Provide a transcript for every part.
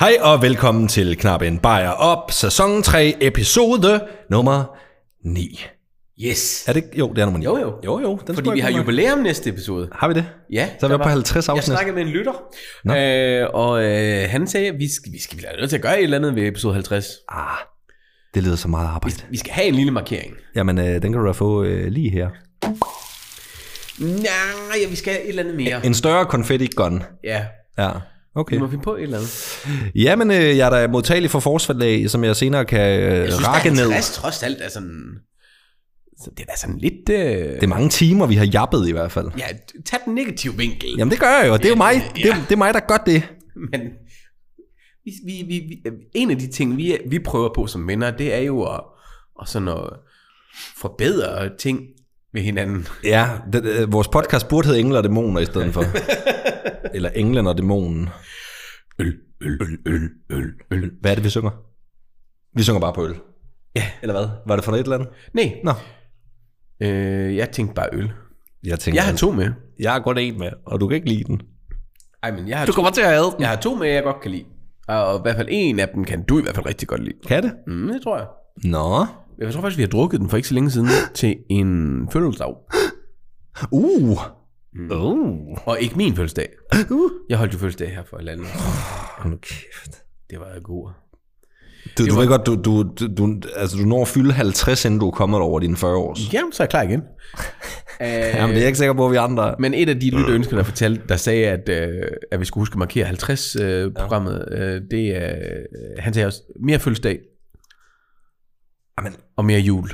Hej og velkommen til Knap en Bajer op, sæson 3, episode nummer 9. Yes. Er det ikke? Jo, det er nummer 9. Jo, jo. Jo, jo. Den Fordi vi jeg har jubilæum næste episode. Har vi det? Ja. Så er vi oppe på 50 Jeg afsnit. snakkede med en lytter, Nå. øh, og øh, han sagde, at vi skal, vi skal vi nødt til at gøre et eller andet ved episode 50. Ah, det lyder så meget arbejde. Vi skal have en lille markering. Jamen, øh, den kan du da få øh, lige her. Nej, ja, vi skal have et eller andet mere. En større confetti gun. Ja, Ja, vi okay. må finde på et eller andet. Jamen, øh, jeg er da modtagelig for forsvarslag, som jeg senere kan øh, Jeg synes, rakke at ned. 50 trods alt er sådan... Så det er da sådan lidt... Øh, Det er mange timer, vi har jappet i hvert fald. ja, tag den negative vinkel. Jamen, det gør jeg jo. Det er jo mig, det, er, det er mig der gør det. Men vi, vi, vi, vi, en af de ting, vi, vi prøver på som venner, det er jo at, at, sådan at forbedre ting ved hinanden. Ja, det, øh, vores podcast burde hedde Engler og Dæmoner i stedet for. Eller Englen og Dæmonen. Øl, øl, øl, øl, øl, øl. Hvad er det, vi synger? Vi synger bare på øl. Ja. Eller hvad? Var det for noget et eller andet? Nej, Nå. øh, jeg tænkte bare øl. Jeg tænker, Jeg har to med. jeg har godt en med, og du kan ikke lide den. Ej, men jeg har, Du to, kommer til at have den. jeg har to med, jeg godt kan lide. Og i hvert fald en af dem kan du i hvert fald rigtig godt lide. Kan det? Mm, det tror jeg. Nå. Jeg tror faktisk, vi har drukket den for ikke så længe siden til en fødselsdag. Uh. Uh. Og ikke min fødselsdag. uh. Jeg holdt jo fødselsdag her for et eller andet. Hold nu kæft. Det var god. Du, du var- ved godt, du, du, du, du, altså, du når at fylde 50, inden du er kommet over dine 40 år. Jamen, så er jeg klar igen. Øh, Jamen, det er jeg ikke sikker på, at vi andre... Men et af de lytterønsker, der fortalte, der sagde, at, øh, at vi skulle huske at markere 50-programmet, øh, det er, øh, han sagde også, mere fødselsdag Jamen, og mere jul.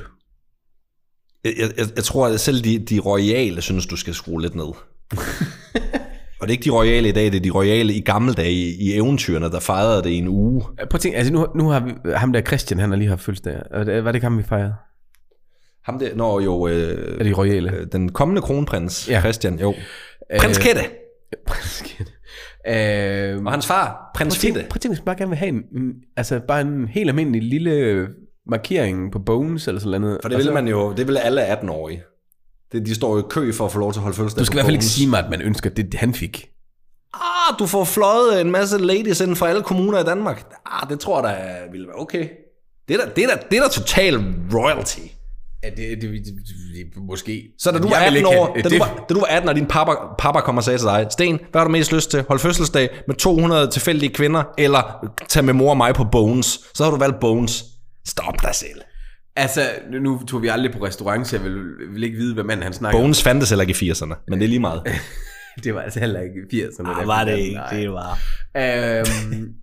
Jeg, jeg, jeg tror, at selv de, de royale synes, du skal skrue lidt ned. og det er ikke de royale i dag, det er de royale i gamle dage i, i eventyrene, der fejrede det i en uge. Øh, Prøv at tænke, altså nu, nu har vi, ham der Christian, han har lige haft fødselsdag. Det- Var det ikke ham, vi fejrede? Ham der, når jo øh, Er de royale? øh, den kommende kronprins, Ja. Christian, jo. Prins Kette, øh, og hans far, prins Fitte. prøv at tænke, hvis man bare gerne vil have en, altså bare en helt almindelig lille markering på Bones eller sådan noget. For det vil man jo, det vil alle 18-årige. Det, de står jo i kø for at få lov til at holde fødselsdag Du skal i hvert fald ikke sige mig, at man ønsker det, han fik. Ah, du får fløjet en masse ladies inden for alle kommuner i Danmark. Ah, det tror jeg da ville være okay. Det er da, det er da, det er da total royalty. Ja, det, det, det, det, måske. Så da du var Jeg vil 18 ikke år, da, du var, da du var 18, og din papa, papa kom og sagde til dig, Sten, hvad har du mest lyst til? Hold fødselsdag med 200 tilfældige kvinder, eller tage med mor og mig på Bones? Så har du valgt Bones. Stop dig selv. Altså, nu- tog vi aldrig på restaurant, så jeg vil, vil ikke vide, hvad manden han snakker Bones fandtes heller ikke i 80'erne, men det er lige meget. om. Det var altså heller ikke i 80'erne. Ah, var det ikke, det var. Øhm,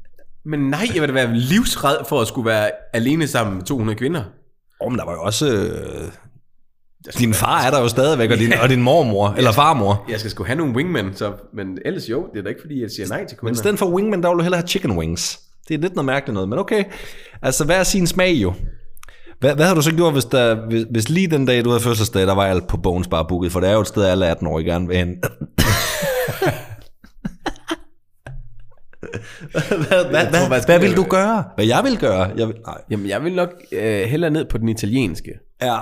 men nej, jeg vil da være livsred for at skulle være alene sammen med 200 kvinder. Oh, men der var jo også... Øh, din far er der jo stadigvæk, og din, og din mormor, eller farmor. Jeg skal sgu have nogle wingmen, så, men ellers jo, det er da ikke fordi, jeg siger nej til Men i stedet for wingman, der vil du hellere have chicken wings. Det er lidt noget mærkeligt noget, men okay. Altså, hvad er sin smag jo? Hvad, hvad havde du så gjort, hvis, der, hvis, hvis lige den dag, du havde fødselsdag, der var alt på Bones bare booket? For det er jo et sted, alle 18 år gerne vil hen. hvad, hvad, tror hvad, hvad vil du gøre? Hvad jeg vil gøre? Jeg vil, nej. Jamen, jeg vil nok øh, hellere ned på den italienske. Ja.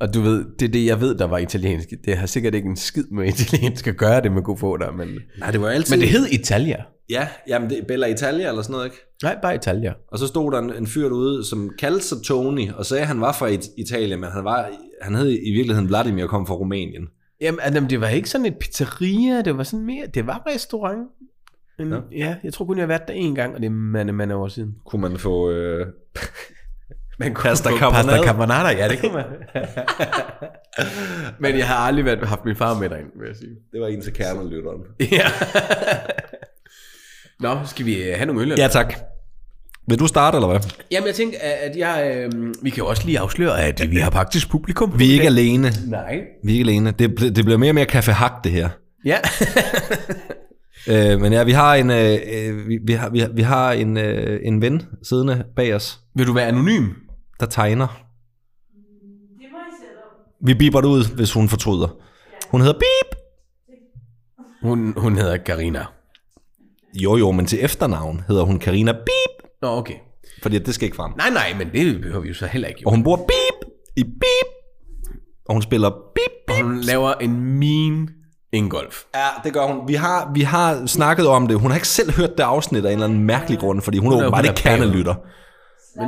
Og du ved, det er det, jeg ved, der var italiensk. Det har sikkert ikke en skid med italiensk at gøre, det med god få der, men... Nej, det var altid... Men det hed Italia. Ja, jamen det er Bella Italia eller sådan noget, ikke? Nej, bare Italia. Og så stod der en, en fyr derude, som kaldte sig Tony, og sagde, at han var fra It- Italien, men han, var, han hed i virkeligheden Vladimir og kom fra Rumænien. Jamen, altså, det var ikke sådan et pizzeria, det var sådan mere, det var restaurant. Men, ja. Ja. jeg tror kun, jeg har været der en gang, og det er mange, mange år siden. Kunne man få... Øh... Man kunne Pasta få. Pasta carbonara, ja, det kunne man. Men jeg har aldrig været, haft min far med derind, vil jeg sige. Det var en til kernelytteren. Ja. Nå, skal vi øh, have nogle øl? eller? Ja, tak. Vil du starte, eller hvad? Jamen, jeg tænker, at jeg, øh, vi kan jo også lige afsløre, at vi har faktisk publikum. Vi er ikke alene. Nej. Vi er ikke alene. Det, det bliver mere og mere kaffehak, det her. Ja. Øh, men ja, vi har en, øh, øh, vi, vi har, vi har, vi har en, øh, en ven siddende bag os, Vil du være anonym? der tegner. Det må I sætte op. Vi biber det ud, hvis hun fortryder. Hun hedder Bip. Hun, hun hedder Karina. Jo, jo, men til efternavn hedder hun Karina Bip. Nå, okay. Fordi det skal ikke frem. Nej, nej, men det behøver vi jo så heller ikke. Jo. Og hun bor Bip i Bip. Og hun spiller Bip, Og Bip. hun laver en mean Ingolf. Ja, det gør hun. Vi har, vi har snakket om det. Hun har ikke selv hørt det afsnit af en eller anden mærkelig grund, fordi hun er Hun er- åbenbart ikke kernelytter. Af.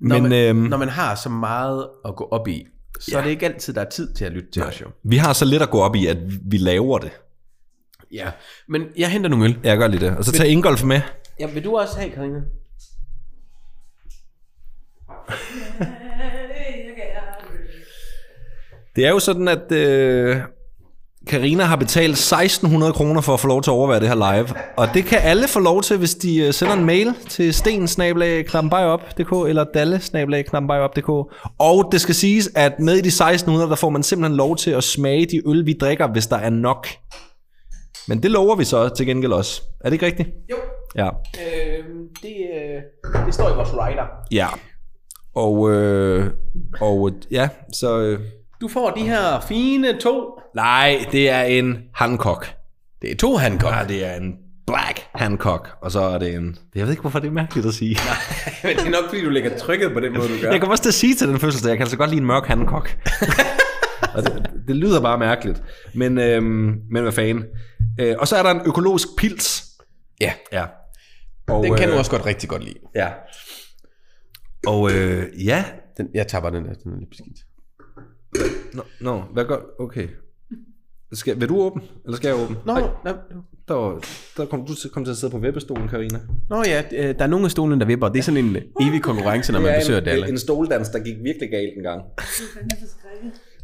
Når, Men man, øhm, når man har så meget at gå op i, så Ja. er det ikke altid, der er tid til at lytte til os jo. vi har så lidt at gå op i, at vi laver det. Ja, men jeg henter nogle øl. Jeg gør lige det. Og så tager Ingolf med. Ja, vil du også have, Karina? Det er jo sådan, at øh, Karina har betalt 1600 kroner for at få lov til at overvære det her live. Og det kan alle få lov til, hvis de øh, sender en mail til stensnablag.klampenbejop.dk eller dalle.klampenbejop.dk. Og det skal siges, at med i de 1600, der får man simpelthen lov til at smage de øl, vi drikker, hvis der er nok. Men det lover vi så til gengæld også. Er det ikke rigtigt? Jo. Ja. Øh, det, det står i vores rider. Ja. Og, øh, og ja, så... Øh, Du får de her fine to. nej, det er en Hancock. Det er to Hancock. Ja, det er en Black Hancock, og så er det en... Jeg ved ikke, hvorfor det er mærkeligt at sige. Men det er nok, fordi du lægger trykket på den måde, du gør. Jeg kommer også til at sige til den fødselsdag, jeg kan altså godt lide en mørk Hancock. og det, det, lyder bare mærkeligt. Men, øhm, men hvad fanden. Øh, og så er der en økologisk pils. Ja, Ja. Og, den kan øh, du også godt rigtig godt lide. Ja. Og øh, ja. Den, jeg tapper den der, den er lidt beskidt. Nå, nå, hvad gør... Okay. Skal, vil du åbne, eller skal jeg åbne? Nå, Ej, nå, der, var, der kom du til, kom til at sidde på vippestolen, Karina. nå ja, øh, der er nogle af stolene, der vipper. Det er sådan en øh, evig konkurrence, når man besøger en, Dalle. en stoldans, der gik virkelig galt en gang.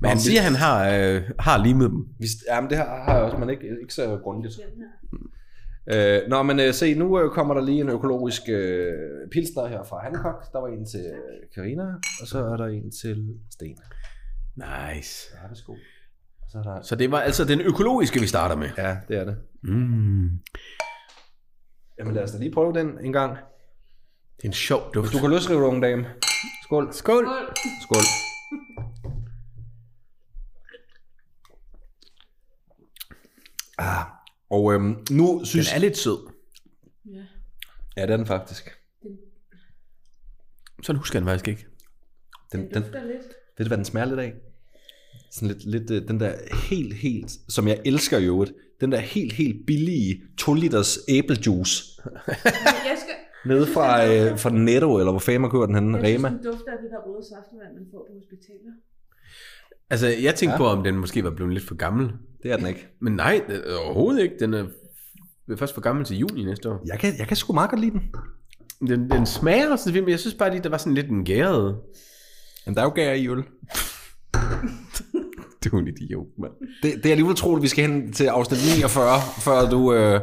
Det er. Men han siger, at han har, øh, har limet dem. Jamen, det har, har jeg også, men ikke, ikke så grundigt. Øh, nå, men øh, se, nu øh, kommer der lige en økologisk øh, pilsner her fra Hancock. Der var en til Karina, og så er der en til Sten. Nice. Ja, værsgo. Og så er der... Så det var altså den økologiske, vi starter med. Ja, det er det. Mm. Jamen lad os da lige prøve den en gang. Det er en sjov duft. Du kan løsrive dig, unge dame. Skål. Skål. Skål. Ah, og øhm, nu Den synes... er lidt sød. Ja. Ja, det er den faktisk. Sådan husker jeg den faktisk ikke. Den, Den den, lidt. ved du, hvad den smager lidt af? Sådan lidt, lidt øh, den der helt, helt, som jeg elsker i øvrigt, den der helt, helt billige 2 liters æblejuice, Jeg skal... nede fra, øh, fra Netto, eller hvor fanden man køber den henne, Jeg synes, Rema. den dufter af det der røde saftevand, man får på hospitaler. Altså, jeg tænkte Ja. på, om den måske var blevet lidt for gammel. Det er den ikke. Men nej, det er overhovedet ikke. Den er først for gammel til juni næste år. Jeg kan, jeg kan sgu meget godt lide den. Den, den smager også lidt, men jeg synes bare lige, der var sådan lidt en gæret. Men der er jo gær i øl. Du er en idiot, mand. Det, det er alligevel troligt, vi skal hen til afsnit 49, før du øh,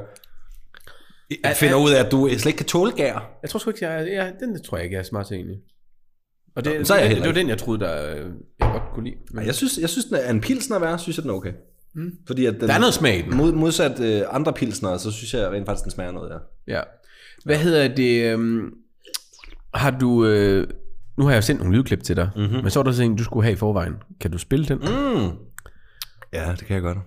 finder ud af, at du slet ikke kan tåle gær. Jeg tror sgu ikke, jeg, jeg, den tror jeg ikke, jeg er smart til egentlig. Og det, Nå, så er jeg det, heller det, var den, jeg troede, der, øh, godt kunne lide. Men jeg synes, jeg synes den er en pilsner værd, synes jeg, den er okay. Mm. Fordi at den, der er noget smag i den. Mod, modsat øh, andre pilsner, så synes jeg rent faktisk, den smager noget, ja. Ja. Hvad hedder det? øhm, har du... Øh, nu har jeg sendt nogle lydklip til dig, Mhm. mm-hmm. men så er der så en, du skulle have i forvejen. Kan du spille den? Mm. Ja, det kan jeg godt.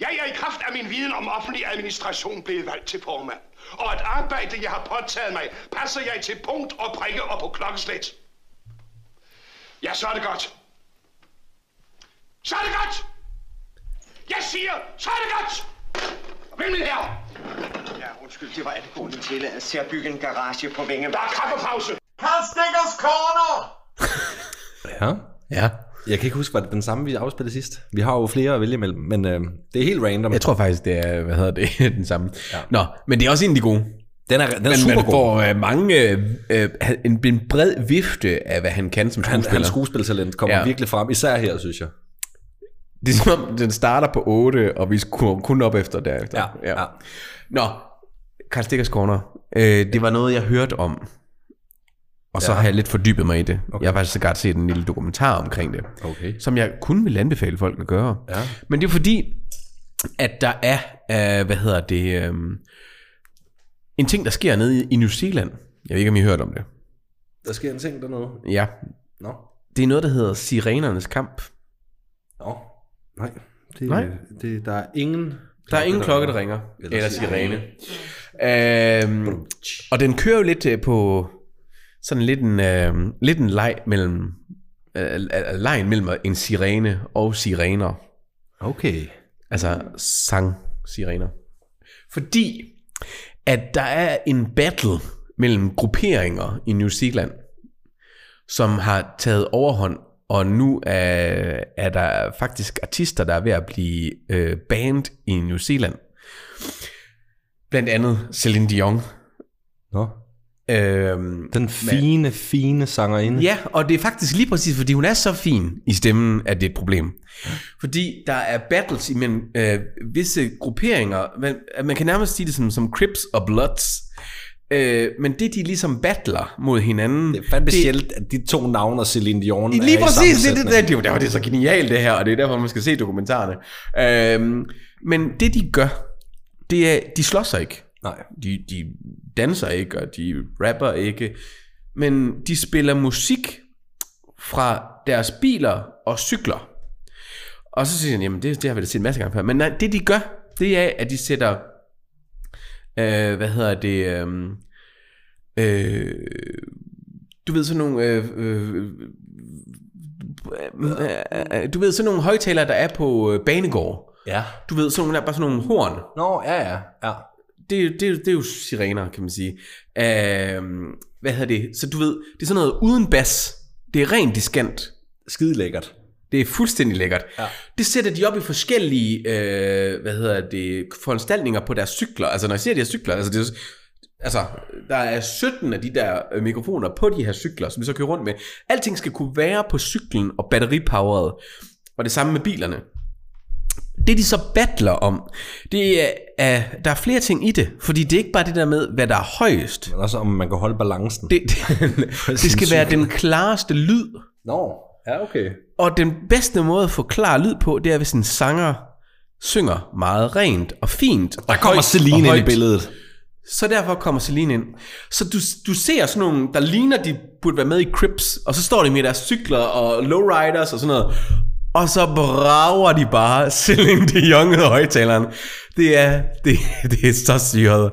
Jeg er i kraft af min viden om offentlig administration blevet valgt til formand. Og et arbejde, jeg har påtaget mig, passer jeg til punkt og prikke og på klokkeslæt. Ja, så er det godt. Så er det godt! Jeg siger, så er det godt! Vel, min herre, Ja, undskyld, det var angående tilladelse til at bygge en garage på Vinge. der er kaffepause. Karl Stikkers Corner! Ja. Ja. Jeg kan ikke huske, var det den samme, vi afspillede sidst? Vi har jo flere at vælge imellem, men øh, det er helt random. Jeg tror faktisk, det er, hvad hedder det, den samme. Ja. Nå, men det er også en af de gode. Den er, den er Men super man god. får øh, mange, øh, øh, en, en bred vifte af, hvad han kan som Han, skuespiller. hans skuespiltalent kommer ja. Ja. virkelig frem, især her, synes jeg. Det er som om, den starter på 8, og vi skulle kun op efter derefter. Ja, ja. Nå, Karl Stikkers Corner. Øh, det var noget, jeg hørte om. Og så Ja. har jeg lidt fordybet mig i det. Okay. Jeg har faktisk godt set en lille dokumentar omkring det. Okay. Som jeg kun vil anbefale folk at gøre. Ja. Men det er fordi, at der er, øh, hvad hedder det, øh, en ting, der sker nede i, New Zealand. Jeg ved ikke, om I har hørt om det. Der sker en ting dernede. Ja, Nå. det er noget, der hedder Sirenernes Kamp. Nå. Nej. Det, Nej. Det, der er ingen... Der er ingen klokke, der ringer. Eller Eller, sirene. Øhm, og den kører jo lidt øh, på sådan lidt en, øh, lidt en leg mellem øh, lejen mellem en sirene og sirener. Okay. Altså sang-sirener. Fordi at der er en battle mellem grupperinger i New Zealand, som har taget overhånd, og nu er, er der faktisk artister, der er ved at blive øh, banned i New Zealand. Blandt andet Celine Dion. Nå. Øhm, Den fine, fine sangerinde. Ja, og det er faktisk lige præcis, fordi hun er så fin i stemmen, at det er et problem. Fordi der er battles imellem øh, visse grupperinger, man, man kan nærmest sige det som, som Crips og Bloods, øh, men det de ligesom battler mod hinanden, Det er fandme sjældent, at de to navne og Celine Dion Lige er i præcis, samme det, det, det, det, det, det er så genialt det her, og det er derfor, man skal se dokumentarerne. Øhm, men det de gør, det er, de slår sig ikke. Nej. De, de danser ikke, og de rapper ikke, men de spiller musik fra deres biler og cykler. Og så siger han, jamen det, det har vi da set en masse gange før. Men nej, det de gør, det er, at de sætter, øh, hvad hedder det, øh, øh, du ved sådan nogle, øh, øh, øh, du ved sådan nogle højtalere, der er på øh, banegård. Ja. Du ved, sådan nogle, der er bare sådan nogle horn Nå, ja, ja. ja. Det, det, det er jo sirener, kan man sige. Uh, hvad hedder det? Så du ved, det er sådan noget uden bas. Det er rent diskant. Skide lækkert. Det er fuldstændig lækkert. Ja. Det sætter de op i forskellige, øh, hvad hedder det, foranstaltninger på deres cykler. Altså når jeg siger de her cykler, altså, det er, altså der er 17 af de der øh, mikrofoner på de her cykler, som vi så kører rundt med. Alting skal kunne være på cyklen og batteripoweret. Og det samme med bilerne. Det de så battler om, det er, at der er flere ting i det. Fordi det er ikke bare det der med, hvad der er højest. Men også om man kan holde balancen. Det, det, det skal være den klareste lyd. Nå, ja, okay. Og den bedste måde at få klar lyd på, det er, hvis en sanger synger meget rent og fint. Der kommer Celine ind i billedet. Så derfor kommer Celine ind. Så du, du ser sådan nogle, der ligner, de burde være med i Crips, og så står de med deres cykler og lowriders og sådan noget. Og så brager de bare Celine Dion ud af højtaleren. Det er, det, det er så syret.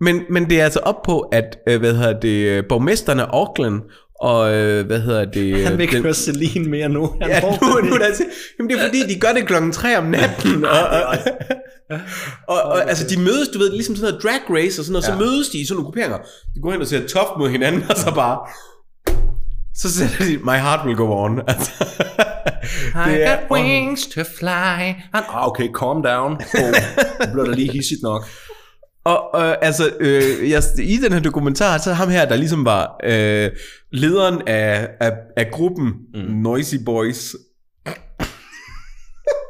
Men, men det er altså op på, at, øh, hvad hedder det, borgmesterne af Auckland, og øh, hvad hedder det... Han vil ikke den- høre Celine mere nu. Han Ja, nu, det. nu er det, altså- jamen det er fordi, de gør det klokken 3 om natten. Og, og, og, og altså, de mødes, du ved, ligesom sådan noget drag race og sådan noget, så mødes de i sådan nogle grupperinger. De går hen og ser tough mod hinanden, og så bare... Så sætter de, my heart will go on. Altså, det er, wings to fly. Han, ah, okay, calm down. Oh, nu bliver der lige hissigt nok. Og øh, altså, øh, jeg, i den her dokumentar, så ham her, der ligesom var øh, lederen af, af, af gruppen mm. Noisy Boys,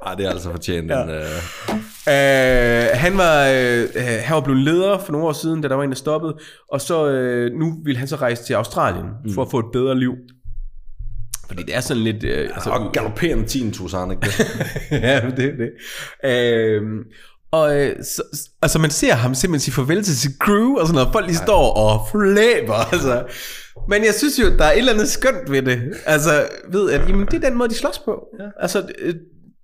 Ah, det er altså fortjent ja. en... Uh... Øh, han var øh, øh, han var blevet leder for nogle år siden, da der var en, der stoppede, og så øh, nu vil han så rejse til Australien mm. for at få et bedre liv. Fordi det er sådan lidt... Øh, altså, Og galopperende tinnitus, har han ikke det? ja, det er det. Øh, og øh, så, altså man ser ham simpelthen sige farvel til sit crew og sådan noget. Folk lige står og flæber, altså. Men jeg synes jo, der er et eller andet skønt ved det. Altså, ved at, jamen, det er den måde, de slås på. Ja. Altså, øh,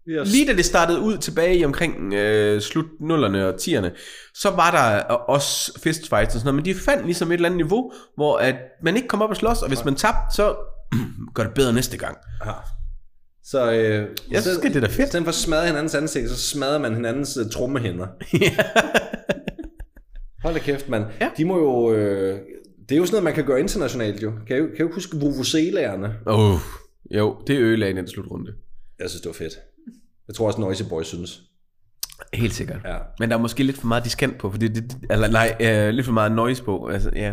Yes. Lige da det startede ud tilbage i omkring øh, slut nullerne og 10'erne, så var der også fistfights og sådan noget, men de fandt ligesom et eller andet niveau, hvor at man ikke kom op og slås, og hvis man tabte, så gør det bedre næste gang. Så øh, Jeg synes, det er da fedt. I stedet for at smadre hinandens ansigt, så smadrer man hinandens uh, trommehænder. Hold da kæft, mand. Ja. De må jo... Øh, det er jo sådan noget, man kan gøre internationalt jo. Kan I, kan I ikke huske Vuvuzelaerne? Oh, jo, det ødelagde den slutrunde. Jeg synes, det var fedt. Jeg tror også, Noisy Boys synes. Helt sikkert. Ja. Men der er måske lidt for meget diskant på, fordi det, eller nej, øh, lidt for meget noise på. Altså, ja.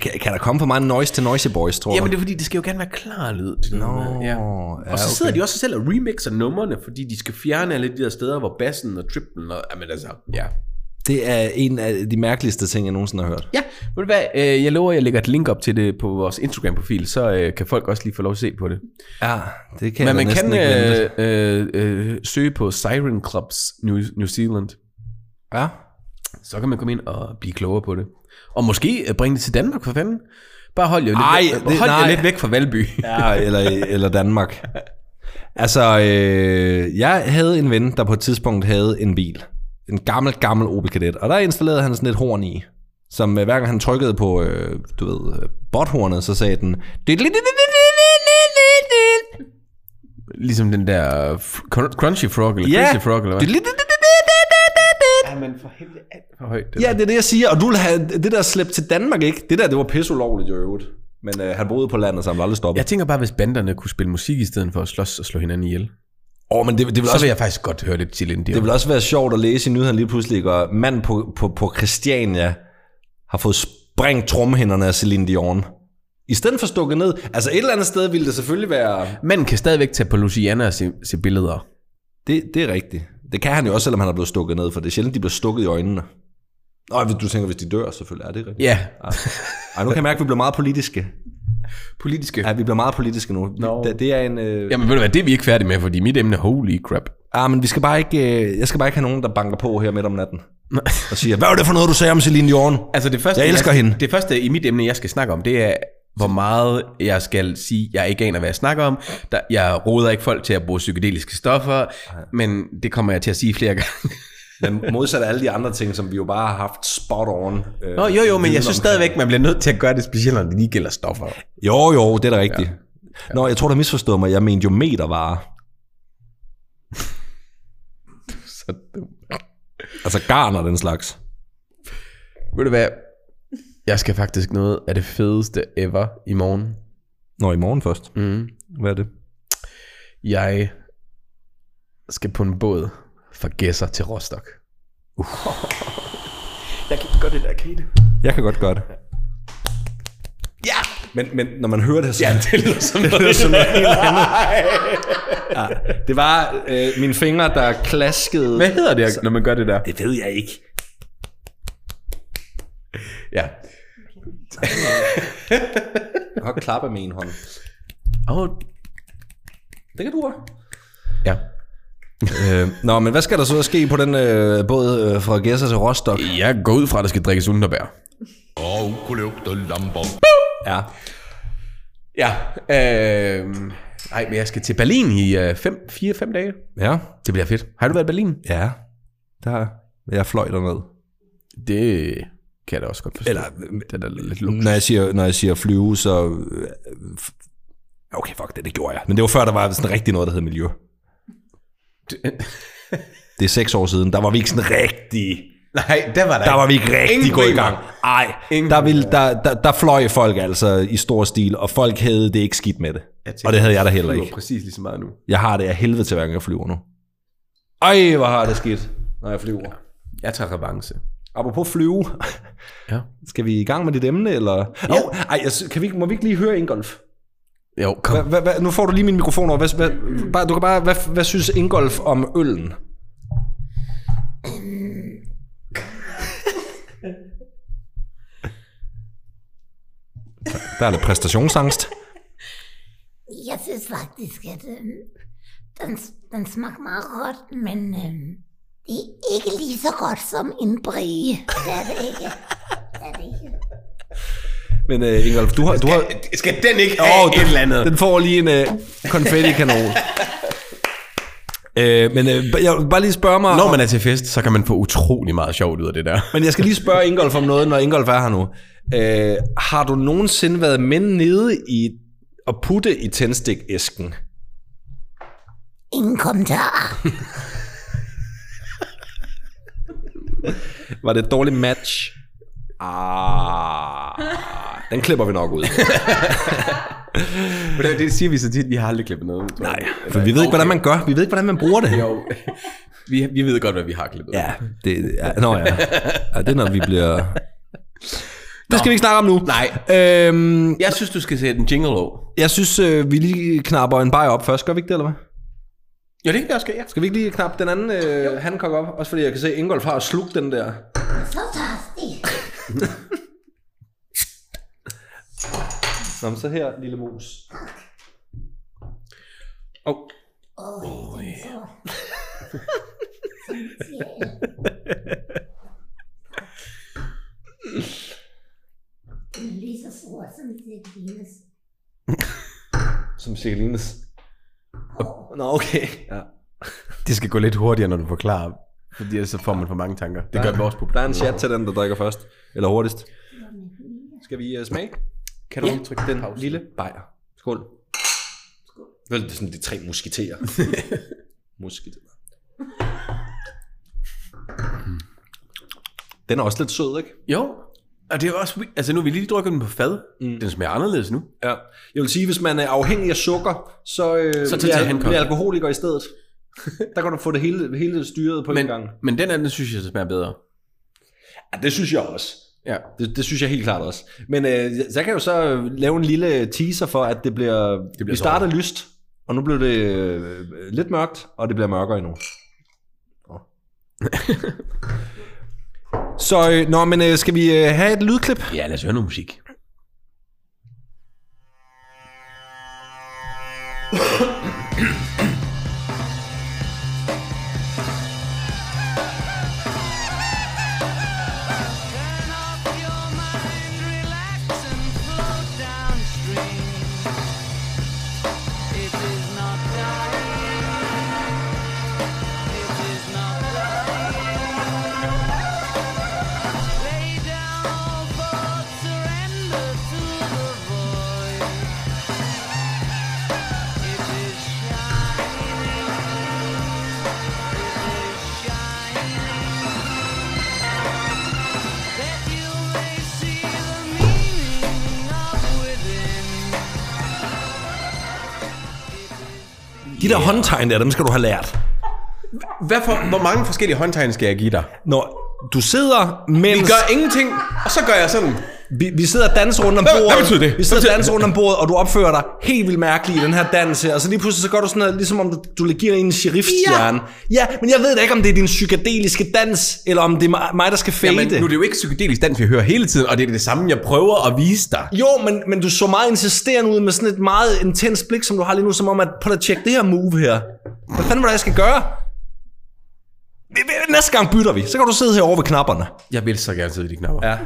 Kan, kan der komme for meget noise til Noisy Boys, tror Jamen du? det er fordi, det skal jo gerne være klar lyd. Nå, ja. ja, Og så sidder okay. de også selv og remixer numrene, fordi de skal fjerne alle de der steder, hvor bassen og triplen og... Jamen altså, ja. Det er en af de mærkeligste ting, jeg nogensinde har hørt. Ja, ved du hvad, øh, jeg lover, at jeg lægger et link op til det på vores Instagram-profil, så øh, kan folk også lige få lov at se på det. Ja, det kan Men jeg man kan ikke øh, øh, øh, søge på Siren Clubs New, New Zealand. Ja. Så kan man komme ind og blive klogere på det. Og måske øh, bringe det til Danmark, for fanden. Bare hold jer, Ej, lidt, det- hold jer nej. lidt væk fra Valby. Ja, eller, eller Danmark. Altså, øh, jeg havde en ven, der på et tidspunkt havde en bil. En gammel, gammel Opel Kadett. Og der installerede han sådan et horn i. Som øh, hver gang han trykkede på, øh, du ved, øh, botthornet, så sagde den... Ligesom den der Crunchy Frog, eller Crazy Frog, eller hvad? det, det, det, det, det, Ja, men for helvede, alt for højt. Det Ja, der. det er det, jeg siger. Og du vil have det der slæbt til Danmark, ikke? Det der, det var pisse ulovligt jo i øvrigt. Men øh, han boede på landet, så han blev aldrig stoppet. Jeg tænker bare, hvis banderne kunne spille musik i stedet for at slås og slå hinanden ihjel. Åh, men det, det, vil Så også, vil jeg faktisk godt høre lidt til Dion. det vil også være sjovt at læse i nyhederne lige pludselig, og mand på, på, på Christiania har fået sprængt tromhænderne af Celine Dion. I stedet for stukket ned. Altså et eller andet sted ville det selvfølgelig være... Manden kan stadigvæk tage på Luciana og se, se billeder. Det, det er rigtigt. Det kan han jo også, selvom han er blevet stukket ned, for det er sjældent, de bliver stukket i øjnene. Nå, du tænker, hvis de dør, selvfølgelig. Er det rigtigt? Ja, Ej, nu kan jeg mærke, at vi bliver meget politiske. politiske. Ja, vi bliver meget politiske nu. Nå. Det, det er en... Øh... Jamen ved du hvad, det er vi ikke færdige med, fordi mit emne, holy crap. Ah, men vi skal bare ikke, øh, jeg skal bare ikke have nogen, der banker på her midt om natten. og siger, hvad var det for noget, du sagde om Celine Dion? Altså det første, Jeg elsker hende. Det første i mit emne, jeg skal snakke om, det er, hvor meget jeg skal sige, jeg ikke aner, hvad jeg snakker om. Der, jeg råder ikke folk til at bruge psykedeliske stoffer, men det kommer jeg til at sige flere gange. Men modsat alle de andre ting, som vi jo bare har haft spot on. Øh, Nå, jo, jo, men jeg synes stadigvæk, man bliver nødt til at gøre det specielt, når det lige gælder stoffer. Jo, jo, det er da rigtigt. Ja. Ja. Nå, jeg tror, du har misforstået mig. Jeg mente jo metervarer. Så dum. Altså garn og den slags. Ved du hvad? Jeg skal faktisk noget af det fedeste ever i morgen. Nå, i morgen først. Mm. Hvad er det? Jeg skal på en båd fra Gæsser til Rostock. Uh. Jeg kan ikke gøre det der, kan I det? Jeg kan godt gøre det. Ja! Men, men når man hører det, så... Ja, det lyder som det lyder som noget helt andet. Ja, det var øh, mine fingre, der klaskede... Hvad hedder det, når man gør det der? Det ved jeg ikke. Ja. Jeg har klappe med en hånd. Oh. Det kan du have. Ja. øh, nå, men hvad skal der så ske på den øh, båd øh, fra Gæsser til Rostock? Jeg går ud fra, at der skal drikkes underbær. Og kunne lugte lamper. Ja. Ja. Øh, nej, men jeg skal til Berlin i 4-5 dage. Ja. Det bliver fedt. Har du været i Berlin? Ja. Der jeg fløj derned. Det kan jeg da også godt forstå. Eller, det er da lidt luksus. Når jeg siger, når jeg siger flyve, så... øh, Okay, fuck det, det gjorde jeg. Men det var før, der var sådan rigtig noget, der hed miljø. Det er seks år siden. Der var vi ikke sådan rigtig... Nej, der var der Der var vi ikke rigtig Ingen gået i gang. Ej, Ingen der, ville, der, der, der fløj folk altså i stor stil, og folk havde det ikke skidt med det. tænker, Og det havde jeg da heller ikke. præcis lige så meget nu. Jeg har det af helvede til, hver gang jeg flyver nu. Ej, hvor har det skidt, når jeg flyver. Jeg tager revanche. Apropos flyve. Ja. Skal vi i gang med dit emne, eller? Ja. Oh, ej, kan vi, må vi ikke lige høre Ingolf? Jo, kom. Hva, hva, hva, nu får du lige min mikrofon over. Hvad, hvad, bare, du kan bare, hvad, hvad synes Ingolf om øllen? Der er lidt præstationsangst. Jeg synes faktisk, at øh, den, den smager meget godt, men øh, det er ikke lige så godt som en brie. Det er det ikke. Det er det ikke. Men uh, Ingolf, du har... Du har Skal den ikke have Åh, et eller andet? Den får lige en uh, konfetti-kanon. uh, men uh, jeg vil bare lige spørge mig... Når man er til fest, så kan man få utrolig meget sjovt ud af det der. Men jeg skal lige spørge Ingolf om noget, når Ingolf er her nu. Øh, har du nogensinde været med nede i at putte i tændstikæsken? Ingen kommentar. Var det et dårligt match? Ah, den klipper vi nok ud. Det, det siger vi så tit, vi har aldrig klippet noget. ud. Nej, for vi ved ikke, hvordan man gør. Vi ved ikke, hvordan man bruger det. Jo, vi, vi ved godt, hvad vi har klippet. Ja, det, ja, nå ja. ja. Det er, når vi bliver... Det skal vi ikke snakke om nu. Nej. Øhm, Jeg synes, du skal sætte en jingle over. jeg synes, øh, vi lige knapper en bajer op først. Gør vi ikke det, eller hvad? Ja, det kan jeg skal, ja. Skal vi ikke lige knappe den anden øh, Hancock op? Også fordi jeg kan se, at Ingolf har slugt den der. Så tørstig. Nå, men så her, lille mus. Oh. Åh, oh, så. Den er lige så stor som Sækkelines. Som Cirkelines. Nå, okay. Ja. Det skal gå lidt hurtigere, når du forklarer. Fordi ellers så får man for mange tanker. Det gør vores publikum. Der er en chat til den, der drikker først. Eller hurtigst. Skal vi uh, smage? Kan du Ja. udtrykke Den lille bajer. Skål. Vel, det er sådan de tre musketerer. musketerer. Den er også lidt sød, ikke? Jo, og det er også, altså nu har vi lige drukket den på fad. Mm. Den smager anderledes nu. Ja. Jeg vil sige, hvis man er afhængig af sukker, så, øh, Så tag bliver, bliver alkoholiker i stedet. Der kan du få det hele, hele styret på Men, en gang. men den anden synes jeg, smager bedre. Ja, det synes jeg også. Ja. Det, det synes jeg helt klart også. Men øh, så kan jeg jo så øh, lave en lille teaser for, at det bliver... Det bliver vi starter lyst, og nu bliver det øh, lidt mørkt, og det bliver mørkere endnu. Nå. så, øh, nå, men øh, skal vi øh, have et lydklip? Ja, lad os høre noget musik. der håndtegn der, dem skal du have lært. Hvad for, hvor mange forskellige håndtegn skal jeg give dig? Når du sidder, mens... Vi gør ingenting, og så gør jeg sådan. Vi, vi sidder og danser rundt om bordet. hvad betyder det? Vi sidder og danser rundt om bordet, og du opfører dig helt vildt mærkeligt i den her dans her. Og så lige pludselig så gør du sådan noget, ligesom om du, du giver en sheriffstjerne. Ja. ja, men jeg ved da ikke, om det er din psykedeliske dans, eller om det er mig- der skal fade. Jamen, nu er det jo ikke psykedelisk dans, vi hører hele tiden, og det er det samme, jeg prøver at vise dig. Jo, men, men du så meget insisterende ud med sådan et meget intens blik, som du har lige nu, som om at, prøv at tjekke det her move her. Hvad fanden var det, jeg skal gøre? Næste gang bytter vi. Så kan du sidde herovre ved knapperne. Jeg vil så gerne sidde i de knapper. Ja.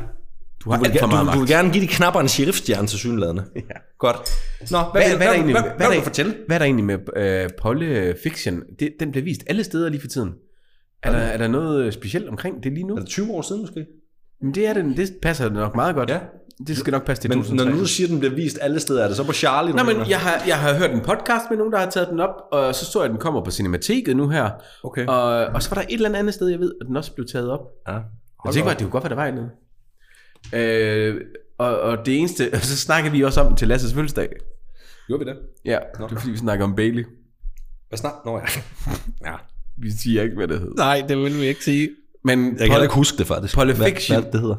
Du har Du vil, alt for meget du, du vil magt. gerne give de knapper en sheriffstjerne til synlædende. Ja. Godt. Nå, hvad, Hvad, vil- hvad, er der egentlig, hvad, hvad, hvad, vil du fortælle? hvad er der egentlig med øh, Polle Fiction? Det, den bliver vist alle steder lige for tiden. Er der, er der noget øh, specielt omkring det lige nu? Er det 20 år siden måske? Men det er det, det passer nok meget godt. Ja. Det skal nok passe til Men når 2003. nu du siger, at den bliver vist alle steder, er det så på Charlie? Nå, men jeg har, jeg har hørt en podcast med nogen, der har taget den op, og så så jeg, at den kommer på Cinemateket nu her. Okay. Og, og så var der et eller andet sted, jeg ved, at den også blev taget op. Ja. Jeg tænker bare, det kunne godt være, der var noget. Øh, og, og det eneste, og så snakkede vi også om til Lasses fødselsdag. Gjorde vi det? Ja, det er fordi, vi snakker om Bailey. Hvad snak? Nå ja. ja. Vi siger ikke, hvad det hedder. Nej, det vil vi ikke sige. Men Jeg kan heller ikke huske det faktisk. Polle hvad, Fiction. hvad det hedder.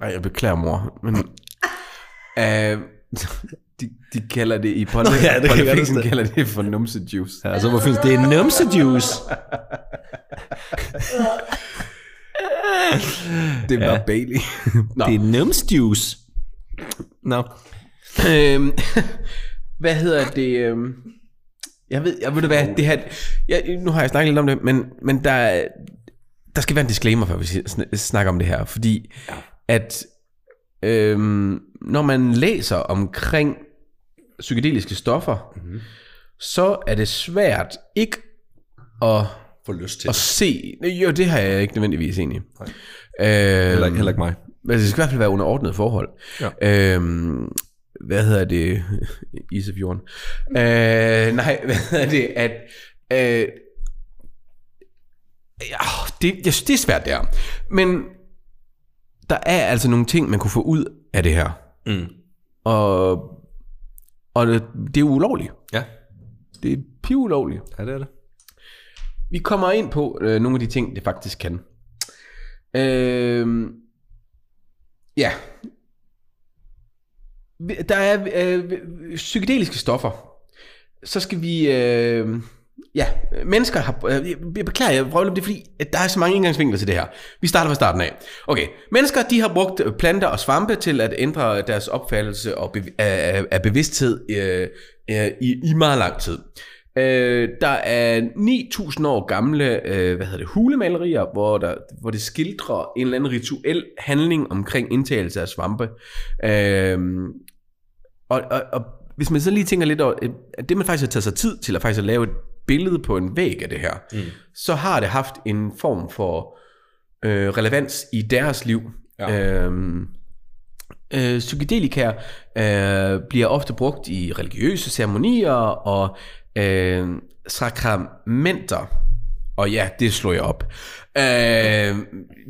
Ej, jeg beklager, mor. Men, øh, de, de kalder det i Polle, Nå ja, det kan Polle jeg Fiction godt kalder det for numse juice. Ja, så hvor fint. Det er numse juice. Det var Ja. Bailey. Nå. Det er numse juice. Nå. Øhm, hvad hedder det? øhm, Jeg ved, jeg ved du hvad, det her, jeg, nu har jeg snakket lidt om det, men, men der, er- der skal være en disclaimer, før vi sn- snakker om det her, fordi ja. at øhm, når man læser omkring psykedeliske stoffer, mm-hmm. så er det svært ikke at, Få lyst til at se, jo det har jeg ikke nødvendigvis egentlig. Øhm, Heller, ikke- heller ikke mig. men det skal i hvert fald være under ordnet forhold. Ja. Øhm, hvad hedder det? Isefjorden. Øh, nej, hvad hedder det? At, øh, ja, det, jeg synes, det er svært der. Men der er altså nogle ting, man kunne få ud af det her. Mm. Og, og det, det er ulovligt. Ja. Det er pivulovligt. Ja, det er det. Vi kommer ind på øh, nogle af de ting, det faktisk kan. Øh, ja. Der er øh, psykedeliske stoffer. Så skal vi... Øh, ja, mennesker har... Øh, jeg- beklager, jeg vrøvler det, er fordi at der er så mange indgangsvinkler til det her. Vi starter fra starten af. Okay, mennesker de har brugt planter og svampe til at ændre deres opfattelse og bev- af, af- af bevidsthed øh, øh, i, i meget lang tid. Øh, der er 9.000 år gamle øh, hvad hedder det, hulemalerier, hvor, der, hvor det skildrer en eller anden rituel handling omkring indtagelse af svampe. Øh, og, og, og hvis man så lige tænker lidt over, øh, at det man faktisk har taget sig tid til at faktisk at lave et billede på en væg af det her, mm. så har det haft en form for øh, relevans i deres liv. Ja. Øhm, øh, psykedelika øh, bliver ofte brugt i religiøse ceremonier og øh, sakramenter. Og ja, det slår jeg op. Øh,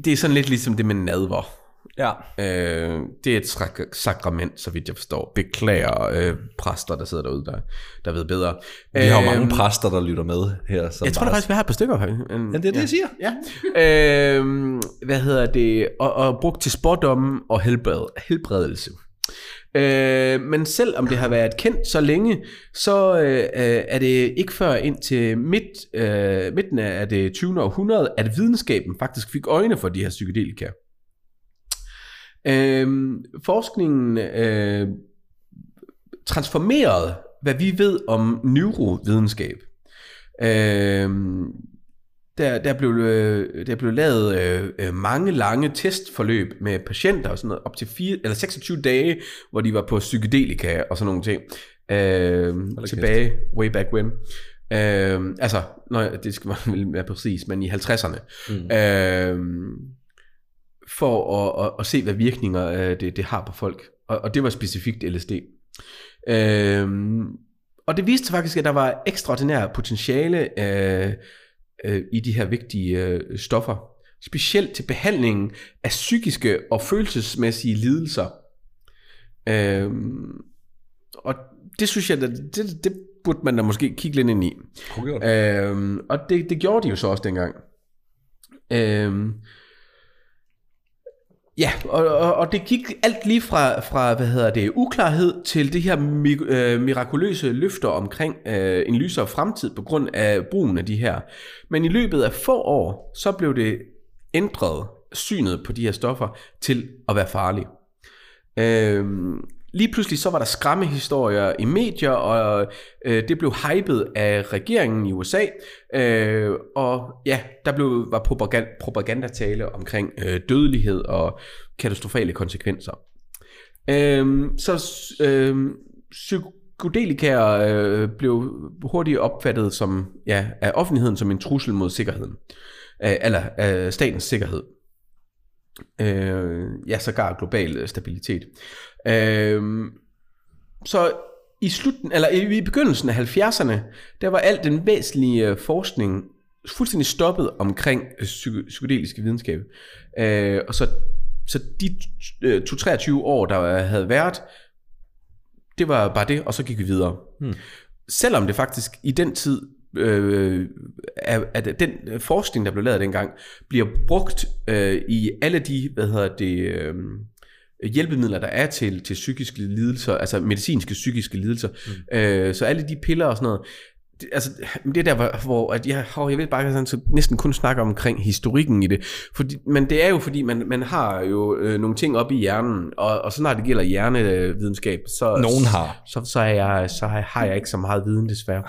det er sådan lidt ligesom det med nadver. Ja. Øh, det er et sak- sakrament, så vidt jeg forstår. Beklager øh, præster, der sidder derude, der, der ved bedre. Vi har jo Øh, mange præster, der lytter med her. Som jeg tror da bare- faktisk, vi har et par stykker. faktisk. En- Ja, det er det, jeg siger. Ja. øhm, hvad hedder det? Og, og brugt til spådomme og helbred, helbredelse. Øh, men selvom det har været kendt så længe, så øh, øh, er det ikke før ind til midt, øh, midten af det 20. århundrede, at videnskaben faktisk fik øjne for de her psykedelika. Øh, forskningen øh, transformerede, hvad vi ved om neurovidenskab. Øh, der, der, blev, øh, der blev lavet øh, øh, mange lange testforløb med patienter og sådan noget, op til 4, eller 26 dage, hvor de var på psykedelika og sådan nogle ting. Øh, tilbage, way back when. Øh, altså, når, det skal man vel være præcis, men i 50'erne. Mm. Øh, for at, at, at se, hvad virkninger øh, det, det har på folk. Og, og det var specifikt LSD. Øh, og det viste faktisk, at der var ekstraordinær potentiale øh, øh, i de her vigtige øh, stoffer. Specielt til behandlingen af psykiske og følelsesmæssige lidelser. Øh, og det synes jeg, det, det, det burde man da måske kigge lidt ind i. Øh, og det, det gjorde de jo så også dengang. Øh, Ja, og, og, og det gik alt lige fra, fra hvad hedder det, uklarhed til det her mi, øh, mirakuløse løfter omkring øh, en lysere fremtid på grund af brugen af de her. Men i løbet af få år, så blev det ændret synet på de her stoffer til at være farlige. Øh, lige pludselig så var der skræmmehistorier i medier, og øh, det blev hypet af regeringen i USA, øh, og ja, der blev, var propaganda, propagandatale omkring øh, dødelighed og katastrofale konsekvenser. Øh, så øh, psykedelika øh, blev hurtigt opfattet som, ja, af offentligheden som en trussel mod sikkerheden, øh, eller øh, statens sikkerhed. Øh, ja, sågar global øh, stabilitet. Øh, så i sluten, eller i, begyndelsen af 70'erne, der var alt den væsentlige øh, forskning fuldstændig stoppet omkring øh, psy- psykedeliske videnskab. Øh, og så, så de øh, 2-23 år, der havde været, det var bare det, og så gik vi videre. Hmm. Selvom det faktisk i den tid, øh, at, at den forskning, der blev lavet dengang, bliver brugt øh, i alle de, hvad hedder det, øh, hjælpemidler, der er til, til psykiske lidelser, altså medicinske psykiske lidelser. Mm. Øh, så alle de piller og sådan noget, det, altså, det er der, hvor, hvor at jeg, oh, jeg vil bare sådan, så næsten kun snakke omkring historikken i det. Fordi, men det er jo fordi, man, man har jo øh, nogle ting op i hjernen, og, og så når det gælder hjernevidenskab, så, Nogen har. Så, så, er jeg, så har jeg ikke så meget viden desværre.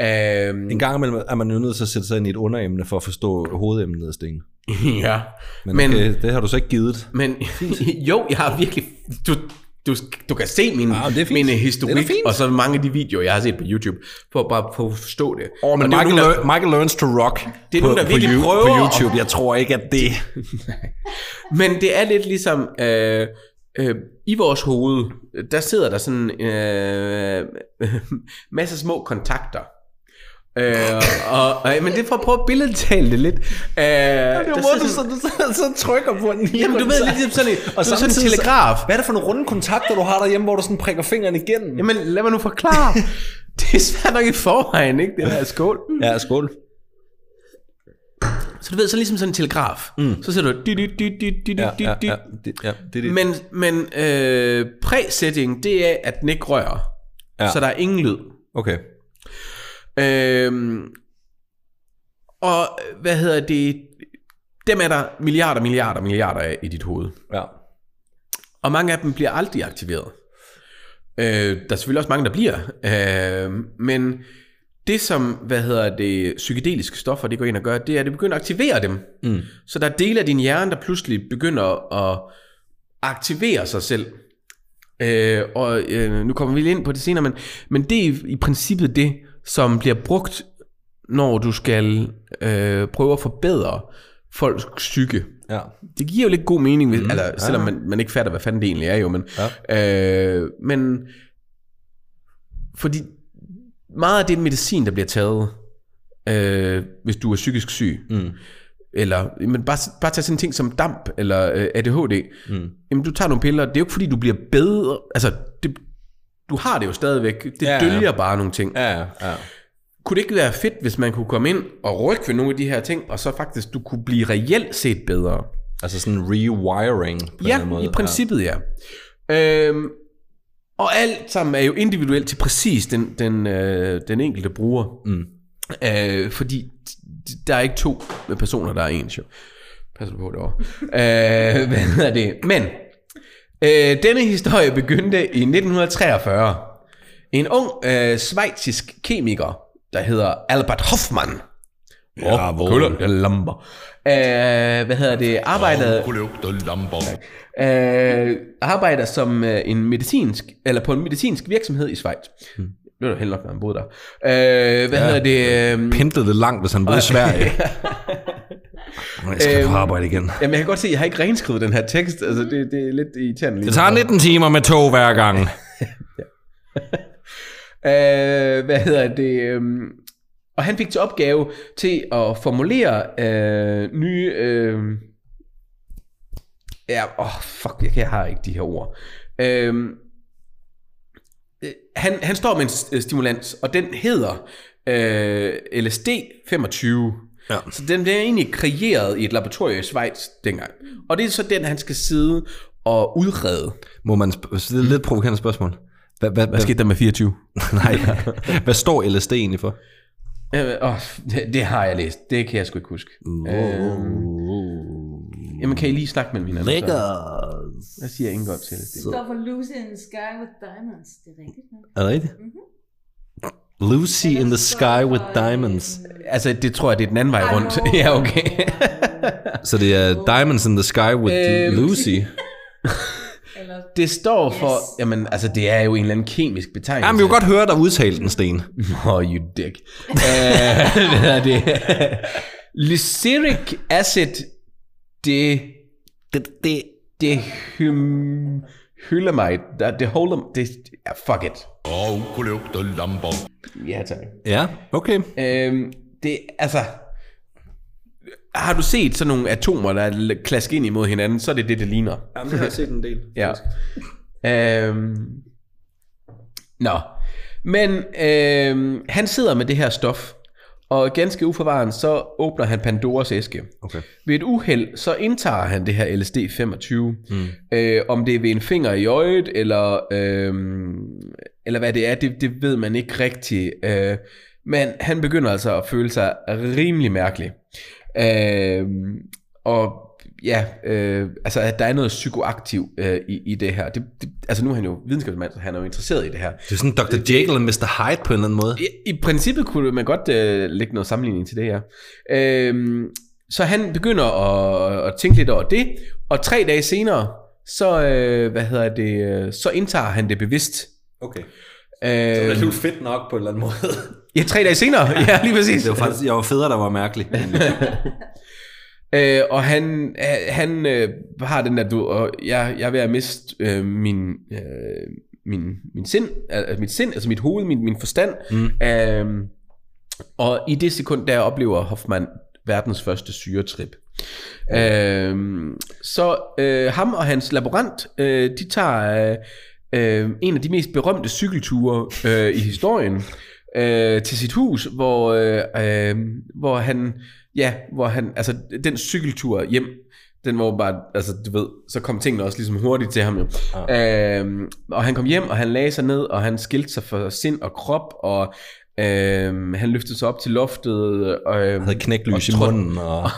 Øhm, En gang imellem er man jo nødt til at sætte sig ind i et underemne for at forstå hovedemnet, Sten. ja, Men, Men- men okay, det har du så ikke givet. Men jo, jeg har virkelig... Du, du, du kan se min, Ah, min er historik, og så mange af de videoer, jeg har set på YouTube, for at bare for at forstå det. Oh, men Og Michael, nogen, der- Michael Learns to Rock Det er på, nogen, der på, virkelig prøver på YouTube. Jeg tror ikke, at det... Men det er lidt ligesom, øh, øh, i vores hoved, der sidder der sådan øh, masser af små kontakter. Øh, og, og, men det er for at prøve at billedtale det lidt. Øh, der sidder sådan- du så, så trykker på den. Jamen du ved lidt ligesom sådan en, Og du sådan en samtidig så- telegraf. Hvad er det for nogle runde kontakter, du har derhjemme, hvor du sådan prikker fingeren igennem? Jamen lad mig nu forklare. det er svært nok i forvejen, ikke? Det der skål. Ja, skål. Så du ved, så ligesom sådan en telegraf. Mm. Så sætter du... Dit, dit, dit, dit, dit, Ja, ja, ja, det, ja, det er det. Men, men øh, præsætning, det er, at den ikke rører. Ja. Ja. Så der er ingen lyd. Okay. Øhm, og hvad hedder det? Dem er der milliarder, milliarder, milliarder af i dit hoved. Ja. Og mange af dem bliver aldrig aktiveret. Øh, der er selvfølgelig også mange, der bliver. Øh, men det som, hvad hedder det, psykedeliske stoffer, det går ind og gør, det er, at det begynder at aktivere dem. Mm. Så der er dele af din hjerne, der pludselig begynder at aktivere sig selv. Øh, og øh, nu kommer vi lige ind på det senere, men, men det er i, i princippet det, som bliver brugt, når du skal øh, prøve at forbedre folks psyke. Ja. Det giver jo lidt god mening, hvis, mm, eller, selvom man, man ikke fatter, hvad fanden det egentlig er jo. Men, ja. øh, men fordi meget af det medicin, der bliver taget, øh, hvis du er psykisk syg, mm. eller men bare, bare tage sådan en ting som damp, eller øh, ADHD, mm. jamen du tager nogle piller, det er jo ikke fordi, du bliver bedre, altså det, du har det jo stadigvæk, det Ja, ja, ja. dølger bare nogle ting. Ja, ja, ja. Kunne det ikke være fedt, hvis man kunne komme ind og rykke ved nogle af de her ting, og så faktisk, du kunne blive reelt set bedre? Altså sådan en rewiring på en eller Ja, anden måde. i princippet ja. Øhm, og alt sammen er jo individuelt til præcis den, den, øh, den enkelte bruger. Mm. Øh, fordi der er ikke to personer, der er ens jo. Pas på derovre. øh, hvad hedder det? Men, øh, denne historie begyndte i 1943. En ung øh, svejtisk kemiker, der hedder Albert Hoffmann. Ja, hvor- Kulder, lamper. Øh, hvad hedder det? Arbejdede, lamper. øh, arbejder som øh, en medicinsk, eller på en medicinsk virksomhed i Schweiz. Hmm. Det var da heldig nok, når han boede der. Øh, hvad ja. hedder det? Øh, Pendlede det langt, hvis han boede i Sverige. Jeg skal Øhm, på arbejde igen. jamen, jeg kan godt se, at jeg har ikke renskrevet den her tekst. Altså, det, det er lidt irriterende. lige Det tager nu. 19 timer med tog hver gang. Øh, hvad hedder det? øhm, Og han fik til opgave til at formulere øh, nye... Øh, ja, åh, oh, fuck, jeg, jeg har ikke de her ord. Øh, øh, han, han står med en st- stimulans, og den hedder øh, LSD 25. Ja. Så den bliver egentlig kreeret i et laboratorium i Schweiz dengang. Og det er så den, han skal sidde og udrede. Må man sp- det er et lidt provokerende spørgsmål. Hvad, hvad, Hvad skete der med 24? Nej, hvad står LSD egentlig for? Øh, åh, det, det har jeg læst. Det kan jeg sgu ikke huske. Øhm, jamen, kan I lige snakke med hinanden? så? Hvad siger Ingolf til det? Det står for Lucy in the Sky with Diamonds. Det er rigtigt nok. Er det rigtigt? Lucy in the sky with diamonds. Altså, det tror jeg, det er den anden vej rundt. ja, okay. Så det er Diamonds in the sky with Øhm, Lucy. Det står for... Jamen, altså, det er jo en eller anden kemisk betegnelse. Jamen, vi kan godt høre dig udtale den, Sten. Oh, you dick. uh, hvad er det? Lyceric acid det Det, det, det hym, hylamide, det, det holder, det, ja, fuck it. Og kulugter lamper. Ja, tak. ja, okay. Øhm, det, altså, har du set sådan nogle atomer, der er klasket ind imod hinanden, så er det det, det ligner. Jamen, det har jeg set en del. Ja. Øhm, nå, men øhm, han sidder med det her stof, og ganske uforvarende, så åbner han Pandoras æske. Okay. Ved et uheld, så indtager han det her LSD 25. Mm. Øh, om det er ved en finger i øjet, eller, øhm, eller hvad det er, det, det ved man ikke rigtigt. Øh, men han begynder altså at føle sig rimelig mærkelig. Øh, og ja, øh, altså at der er noget psykoaktiv øh, i, i det her. Det, det, altså nu er han jo videnskabsmand, så han er jo interesseret i det her. Det er sådan Dr. Jekyll og Mr. Hyde på en eller anden måde. I, i princippet kunne man godt øh, lægge noget sammenligning til det her. Øhm, så han begynder at, at tænke lidt over det, og tre dage senere, så, øh, hvad hedder det, øh, så indtager han det bevidst. Okay. Øh, jo fedt nok på en eller anden måde. ja, tre dage senere, ja lige præcis. Det var faktisk, jeg var federe, der var mærkelig. Øh, og han, han øh, har den der, du, og jeg, jeg er ved at miste øh, min, øh, min, min sind, altså mit sind, altså mit hoved, min, min forstand. Mm. Øh, og i det sekund, der oplever Hoffmann verdens første syretrip. Øh, så øh, ham og hans laborant, øh, de tager øh, øh, en af de mest berømte cykelture øh, i historien øh, til sit hus, hvor, øh, øh, hvor han, ja, hvor han, altså den cykeltur hjem, den var bare, altså du ved, så kom tingene også ligesom hurtigt til ham jo. Ja. Øhm, og han kom hjem, og han lagde sig ned, og han skilte sig for sind og krop, og øhm, han løftede sig op til loftet, og øhm, havde knæklys i og munden. Og... og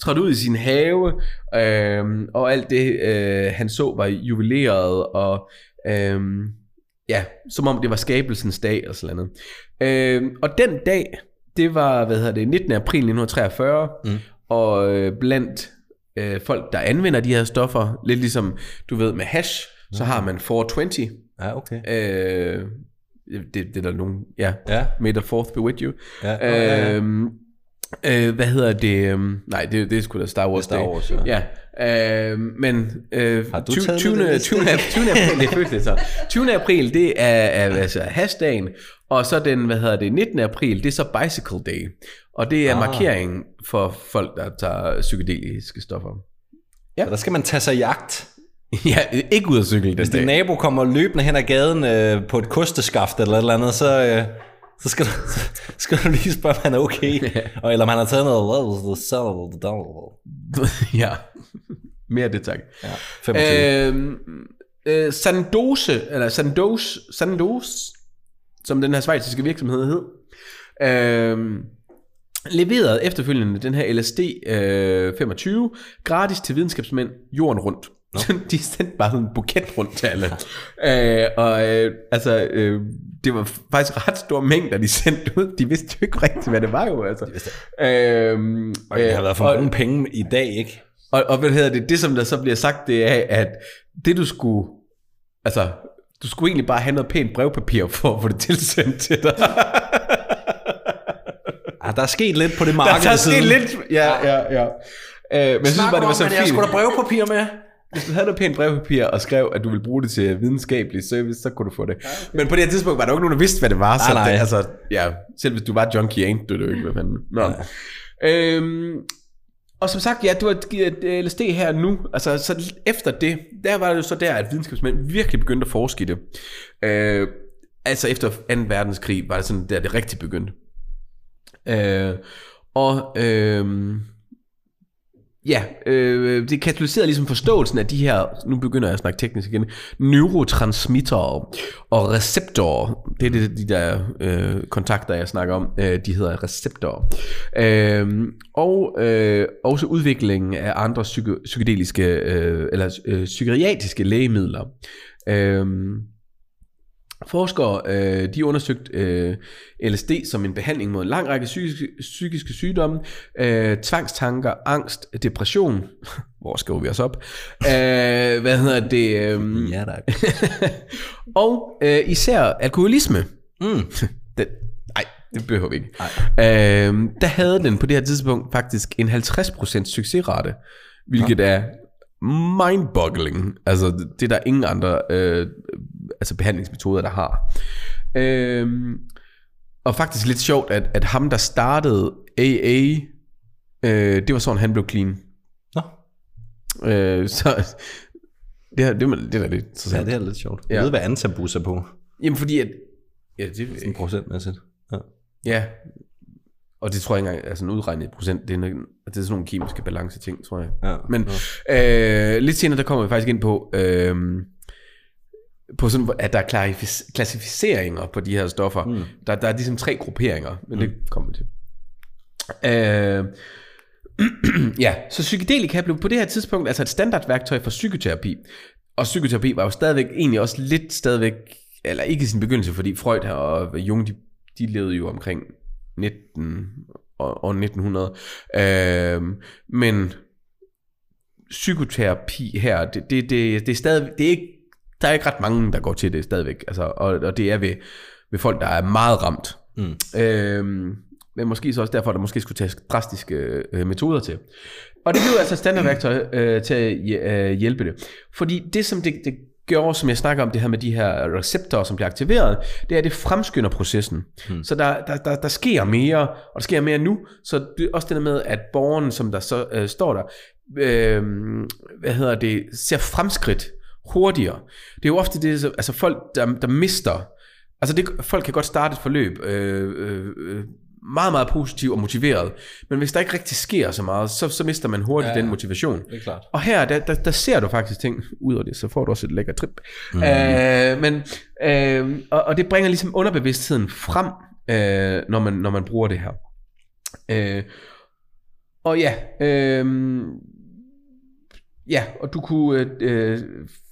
trådte ud i sin have, øhm, og alt det, øh, han så, var juveleret, og øhm, ja, som om det var skabelsens dag, og sådan noget. Øhm, og den dag, det var, hvad hedder det, 19. april 1943, mm. og øh, blandt øh, folk, der anvender de her stoffer, lidt ligesom, du ved, med hash, så har man 420, Ja, okay. øh, det, det er der nogen, ja, Ja. May the fourth be with you. Ja, ja, ja. Øh, hvad hedder det? øhm, Nej, det, det er sgu da Star Wars. Star Day. Wars, ja. ja. Øh, men øh, Har du 20, taget 20, det, det 20, 20, 20, april, det er det så. 20. april, det er, er altså hashdagen, og så den, hvad hedder det, 19. april, det er så Bicycle Day. Og det er Ah. markeringen for folk, der tager psykedeliske stoffer. Ja. Der skal man tage sig jagt. ja, ikke ud at cykle den Hvis din dag. nabo kommer løbende hen ad gaden øh, på et kosteskaft eller et eller andet, så, øh, så, skal, du, så skal du lige spørge, om han er okay. og, eller om han har taget noget... ja, mere det tak. Ja, 25. Øhm, øh, Sandose, eller Sandos, Sandos, som den her svejtiske virksomhed hed, øhm, leverede efterfølgende den her LSD øh, 25 gratis til videnskabsmænd jorden rundt. De sendte bare sådan en buket rundt til alle. øh, og øh, altså, øh, det var faktisk ret store mængder, de sendte ud. De vidste jo ikke rigtigt, hvad det var jo. Altså. Øhm, Og det har været for og- mange penge i dag, ikke? og, og hvad hedder det, det som der så bliver sagt, det er, at det du skulle, altså, du skulle egentlig bare have noget pænt brevpapir for at få det tilsendt til dig. Ah, der er sket lidt på det der, marked. der er siden. sket lidt, ja, ja, ja. Øh, men jeg synes bare, det var så Jeg fint. skulle da brevpapir med. Hvis du havde noget pænt brevpapir og skrev, at du ville bruge det til videnskabelig service, så kunne du få det. Men på det her tidspunkt var der jo ikke nogen, der vidste, hvad det var. Så Nej. Det, altså, ja, selv hvis du var junkie, ain't du det jo ikke, hvad fanden. Nå. Øhm, og som sagt, ja, du har givet LSD her nu. Altså, så efter det, der var det jo så der, at videnskabsmænd virkelig begyndte at forske i det. Øh, altså efter 2. verdenskrig var det sådan, der det rigtig begyndte. Øh, og øh, ja, øh, det katalyserede ligesom forståelsen af de her, nu begynder jeg at snakke teknisk igen, neurotransmittere og receptorer. Det er det, de der øh, kontakter, jeg snakker om. Øh, de hedder receptorer. Øh, og øh, også udviklingen af andre psyko- psykedeliske, øh, eller øh, psykiatriske lægemidler. Øh, Forskere øh, de undersøgte øh, LSD som en behandling mod en lang række psykiske, psykiske sygdomme, øh, tvangstanker, angst, depression. Hvor skriver vi os op? Øh, hvad hedder det? Øh, Ja, der og øh, især alkoholisme. Mm. Den, nej, det behøver vi ikke. Øh, der havde den på det her tidspunkt faktisk en 50% succesrate, hvilket er mind-boggling. Altså, det er der ingen andre øh, altså behandlingsmetoder, der har. Øh, og faktisk lidt sjovt, at, at ham, der startede AA, øh, det var sådan, han blev clean. Nå. Øh, så det, er, det, er, det er da lidt Ja, interessant. det er lidt sjovt. Jeg Ja. ved, hvad antabus er på. Jamen fordi at... Ja, det jeg Sådan procentmæssigt. Ja. Ja. Og det tror jeg ikke engang, altså en udregnet procent, det er, det er sådan nogle kemiske balance ting, tror jeg. Ja. Men øh, lidt senere, der kommer vi faktisk ind på, øh, på sådan, at der er klassificeringer på de her stoffer. Mm. Der, der er ligesom tre grupperinger, men mm. det kommer vi til. Øh, ja, så psykedelika blev på det her tidspunkt altså et standardværktøj for psykoterapi. Og psykoterapi var jo stadigvæk egentlig også lidt stadigvæk, eller ikke i sin begyndelse, fordi Freud her og Jung, de, de levede jo omkring 19 og, og 1900. Øh, men psykoterapi her, det, det, det, det er stadig, det er ikke, der er ikke ret mange, der går til det stadigvæk, altså, og, og det er ved, ved folk, der er meget ramt. Mm. Øhm, men måske så også derfor, at der måske skulle tages drastiske øh, metoder til. Og det blev altså standardværktøj øh, til at øh, hjælpe det. Fordi det, som det, det gjorde, som jeg snakker om, det her med de her receptorer, som bliver aktiveret, det er, at det fremskynder processen. Hmm. Så der, der, der, der sker mere, og der sker mere nu. Så det er også det der med, at borgeren, som der så øh, står der, øh, hvad hedder det, ser fremskridt hurtigere. Det er jo ofte det, så- altså folk, der, der mister, altså det, folk kan godt starte et forløb, øh, øh, øh, meget, meget positiv og motiveret, men hvis der ikke rigtig sker så meget, så, så mister man hurtigt ja, den motivation. Det er klart. Og her, der, der, der ser du faktisk ting ud af det, så får du også et lækkert trip. Mm. Øh, men, øh, og, og det bringer ligesom underbevidstheden frem, øh, når, man, når man bruger det her. Øh, og ja, øh, ja, og du kunne øh, øh,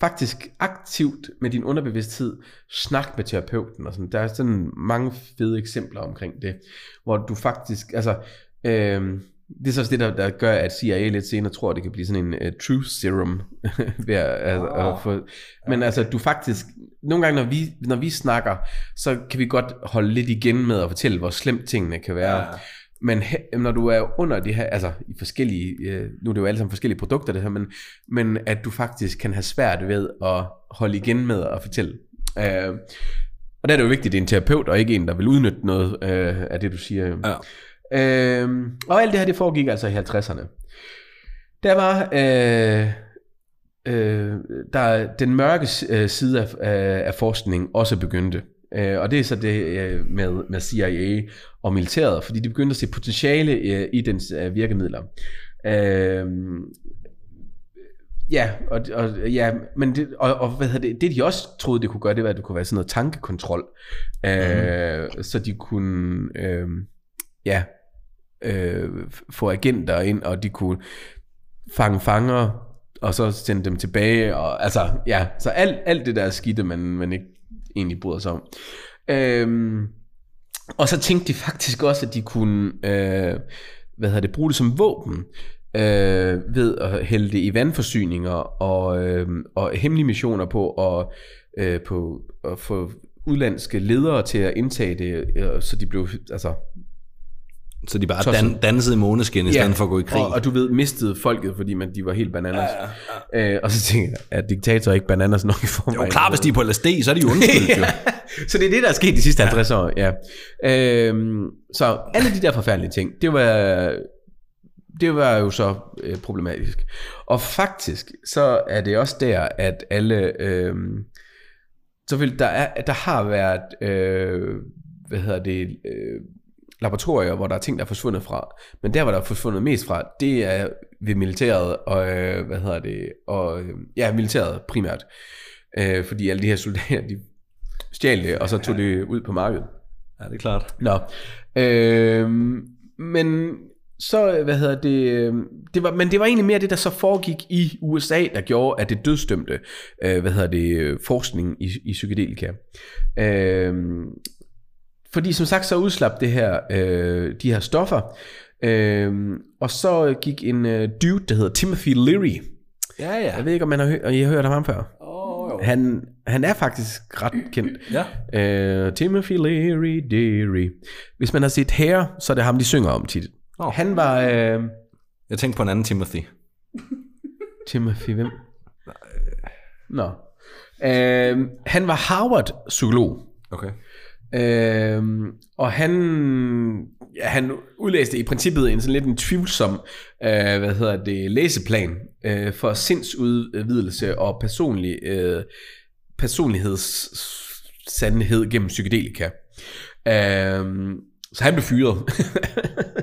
faktisk aktivt med din underbevidsthed snakke med terapeuten og sådan. Der er sådan mange fede eksempler omkring det, hvor du faktisk, altså, øh, det er så også det, der, der gør, at CIA lidt senere tror, at det kan blive sådan en uh, truth serum. ved at, altså, at få, men altså, du faktisk, nogle gange, når vi, når vi snakker, så kan vi godt holde lidt igen med at fortælle, hvor slemt tingene kan være. Men he, når du er under det her, altså i forskellige, øh, nu er det jo alle sammen forskellige produkter det her, men, men at du faktisk kan have svært ved at holde igen med at fortælle. Øh, og der er det jo vigtigt, at det er en terapeut, og ikke en, der vil udnytte noget øh, af det, du siger. Ja. Øh, og alt det her, det foregik altså i 50'erne. Der var øh, øh, der den mørke øh, side af, af, af forskningen også begyndte. Øh, og det er så det øh, med, med CIA og militæret, fordi de begyndte at se potentiale øh, i dens øh, virkemidler. Øh, Ja, og, og, ja, men det, og, og hvad hedder det, det de også troede, det kunne gøre, det var, at det kunne være sådan noget tankekontrol. Mm. Øh, så de kunne, øh, ja, øh, få agenter ind, og de kunne fange fanger, og så sende dem tilbage, og altså, ja, så alt, alt det der skidte, man, man ikke egentlig bryder sig om. Øh, og så tænkte de faktisk også, at de kunne, øh, hvad hedder det, bruge det som våben, øh, ved at hælde det i vandforsyninger og, øh, og hemmelige missioner på, og, øh, på at få udlandske ledere til at indtage det, øh, så de blev, altså... Så de bare Tosset. dan, dansede i måneskin, i stedet for at gå i krig. Og, og du ved, mistede folket, fordi man, de var helt bananas. Ja, ja, ja. Øh, og så tænker jeg, at diktatorer ikke bananas nok i er jo klart, hvis de er på LSD, så er de jo undskyldt, så det er det, der er sket de sidste 50 år, ja. Øhm, så alle de der forfærdelige ting, det var, det var jo så øh, problematisk. Og faktisk, så er det også der, at alle, øh, selvfølgelig, der, er, der har været, øh, hvad hedder det, øh, laboratorier, hvor der er ting, der er forsvundet fra. Men der, hvor der er forsvundet mest fra, det er ved militæret, og øh, hvad hedder det, og øh, ja, militæret primært. Øh, fordi alle de her soldater, de stjal det, og så tog det ud på markedet. Ja, det er klart. Nå. Øh, men så, hvad hedder det, øh, det var, men det var egentlig mere det, der så foregik i USA, der gjorde, at det dødstømte, øh, hvad hedder det, forskning i, i psykedelika. Øh, fordi som sagt, så udslap det her, øh, de her stoffer, øh, og så gik en øh, dude, der hedder Timothy Leary. Ja, ja. Jeg ved ikke, om man har, hø- I har hørt om ham før. Oh, han, han er faktisk ret kendt. Ja. Uh, Timothy Leary, Deary. Hvis man har set Hair, så er det ham, de synger om tit. Oh. Han var... Uh, Jeg tænkte på en anden Timothy. Timothy, hvem? Nå. Uh, han var Harvard-psykolog. Okay. Øhm, og han, ja, han udlæste i princippet en sådan lidt en tvivlsom øh, hvad hedder det, læseplan øh, for sindsudvidelse og personlig øh, personlighedssandhed gennem psykedelika. Øhm, så han blev fyret.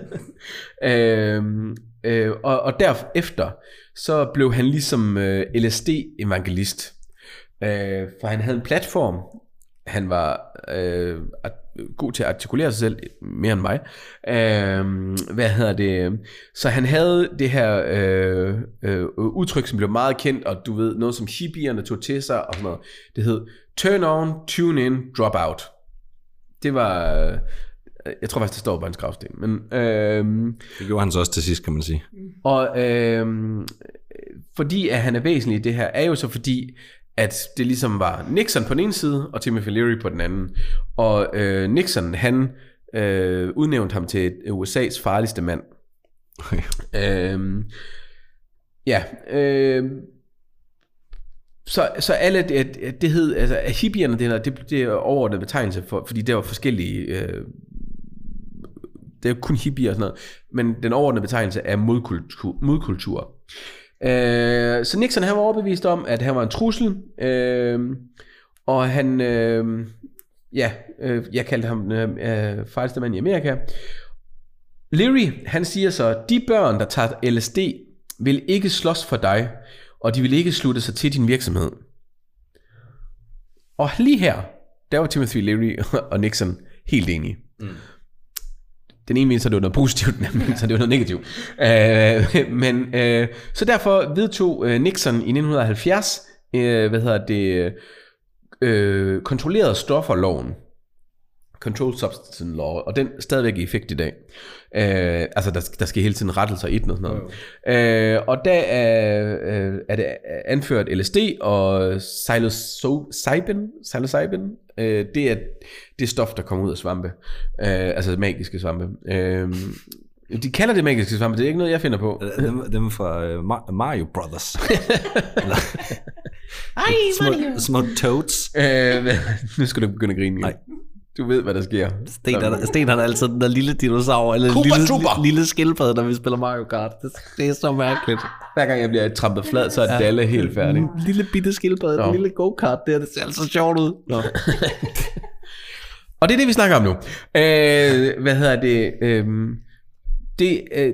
øhm, øh, og, og derefter så blev han ligesom øh, LSD-evangelist. Øh, for han havde en platform, han var øh, god til at artikulere sig selv mere end mig. Øh, hvad hedder det? Så han havde det her øh, øh, udtryk, som blev meget kendt, og du ved, noget som hippierne tog til sig, og sådan noget. Det hed turn on, tune in, drop out. Det var, øh, jeg tror faktisk, det står på hans gravsten. Men, øh, Det gjorde han så også til sidst, kan man sige. og øh, fordi at han er væsentlig i det her, er jo så fordi, at det ligesom var Nixon på den ene side, og Timothy Leary på den anden. Og øh, Nixon, han øh, udnævnte ham til USA's farligste mand. Okay. Øh, ja, øh, så, så alle, det, det hed, altså hippierne, det, er- det, det er overordnet betegnelse for, fordi der var forskellige, øh, det er kun hippier og sådan noget, men den overordnede betegnelse er modkultur. modkultur. Øh, så Nixon han var overbevist om, at han var en trussel, øh, og han, øh, ja, øh, jeg kaldte ham øh, øh, farligste mand i Amerika. Leary, han siger så, de børn, der tager LSD, vil ikke slås for dig, og de vil ikke slutte sig til din virksomhed. Og lige her, der var Timothy Leary og Nixon helt enige. Mm. Den ene mente, så det var noget positivt, den anden mente, så det var noget negativt. Øh, men, øh, så derfor vedtog øh, Nixon i 1970, øh, hvad hedder det, øh, kontrollerede stofferloven. Controlled Substance Law, og den er stadigvæk i effekt i dag. Øh, altså, der, der skal hele tiden rettelser i den og sådan noget. Øh, og der er, øh, er det anført LSD og psilocybin, psilocybin Øh, det er det stof, der kommer ud af svampe. Øh, altså magiske svampe. Øh, de kalder det magiske svampe, det er ikke noget, jeg finder på. Dem, dem fra uh, Mario Brothers. Ej, små, små toads. Øh, nu skal du begynde at grine. Nej. Du ved, hvad der sker. Sten, han, Sten han er altid den der lille dinosaur, eller Koopa lille, Trooper. lille, skildpadde, når vi spiller Mario Kart. Det, det er så mærkeligt. Hver gang jeg bliver trampet flad, så er Dalle helt færdig. En lille bitte skildpadde, Nå. en lille go-kart der, det ser altså sjovt ud. Nå. Og det er det, vi snakker om nu. Øh, hvad hedder det? Øh, det, øh,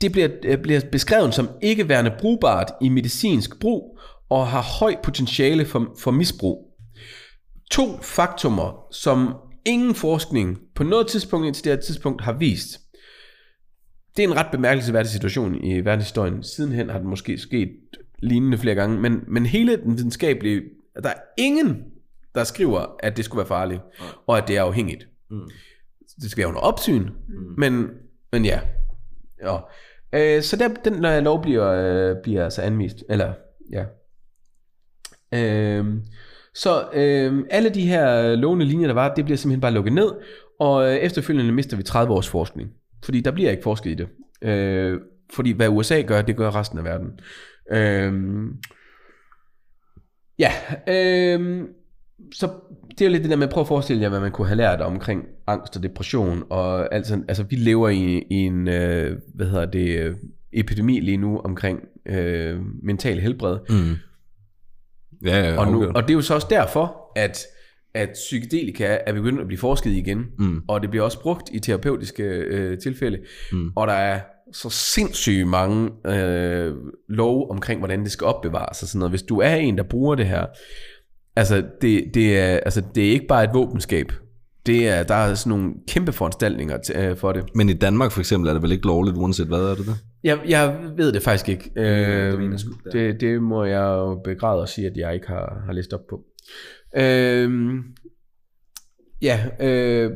det bliver, øh, bliver beskrevet som ikke værende brugbart i medicinsk brug, og har høj potentiale for, for misbrug. To faktorer, som ingen forskning på noget tidspunkt indtil det her tidspunkt har vist. Det er en ret bemærkelsesværdig situation i verdenshistorien. Sidenhen har den måske sket lignende flere gange, men, men hele den videnskabelige, der er ingen, der skriver, at det skulle være farligt, og at det er afhængigt. Mm. Det skal være under opsyn, mm. men, men ja. ja. Øh, så der, den øh, lov bliver, øh, bliver altså anvist, eller ja. Øh, så øh, alle de her øh, lovende linjer, der var, det bliver simpelthen bare lukket ned, og øh, efterfølgende mister vi 30 års forskning. Fordi der bliver ikke forsket i det. Øh, fordi hvad USA gør, det gør resten af verden. Øh, ja, øh, så det er jo lidt det der med at prøve at forestille jer, hvad man kunne have lært omkring angst og depression og altså. Altså vi lever i, i en, øh, hvad hedder det, øh, epidemi lige nu omkring øh, mental helbred. Mm. Ja, ja, Og, nu, og det er jo så også derfor, at, at psykedelika er begyndt at blive forsket igen, Mm. og det bliver også brugt i terapeutiske øh, tilfælde, Mm. og der er så sindssygt mange øh, lov omkring, hvordan det skal opbevares og sådan noget. Hvis du er en, der bruger det her, altså det, det, er, altså det er ikke bare et våbenskab. Det er, der er sådan nogle kæmpe foranstaltninger til, øh, for det. Men i Danmark for eksempel er det vel ikke lovligt, uanset hvad er det det? Jeg, jeg ved det faktisk ikke. Øh, mener jeg sgu, det det, det må jeg jo begræde og sige, at jeg ikke har, har læst op på. Øh, ja, øh,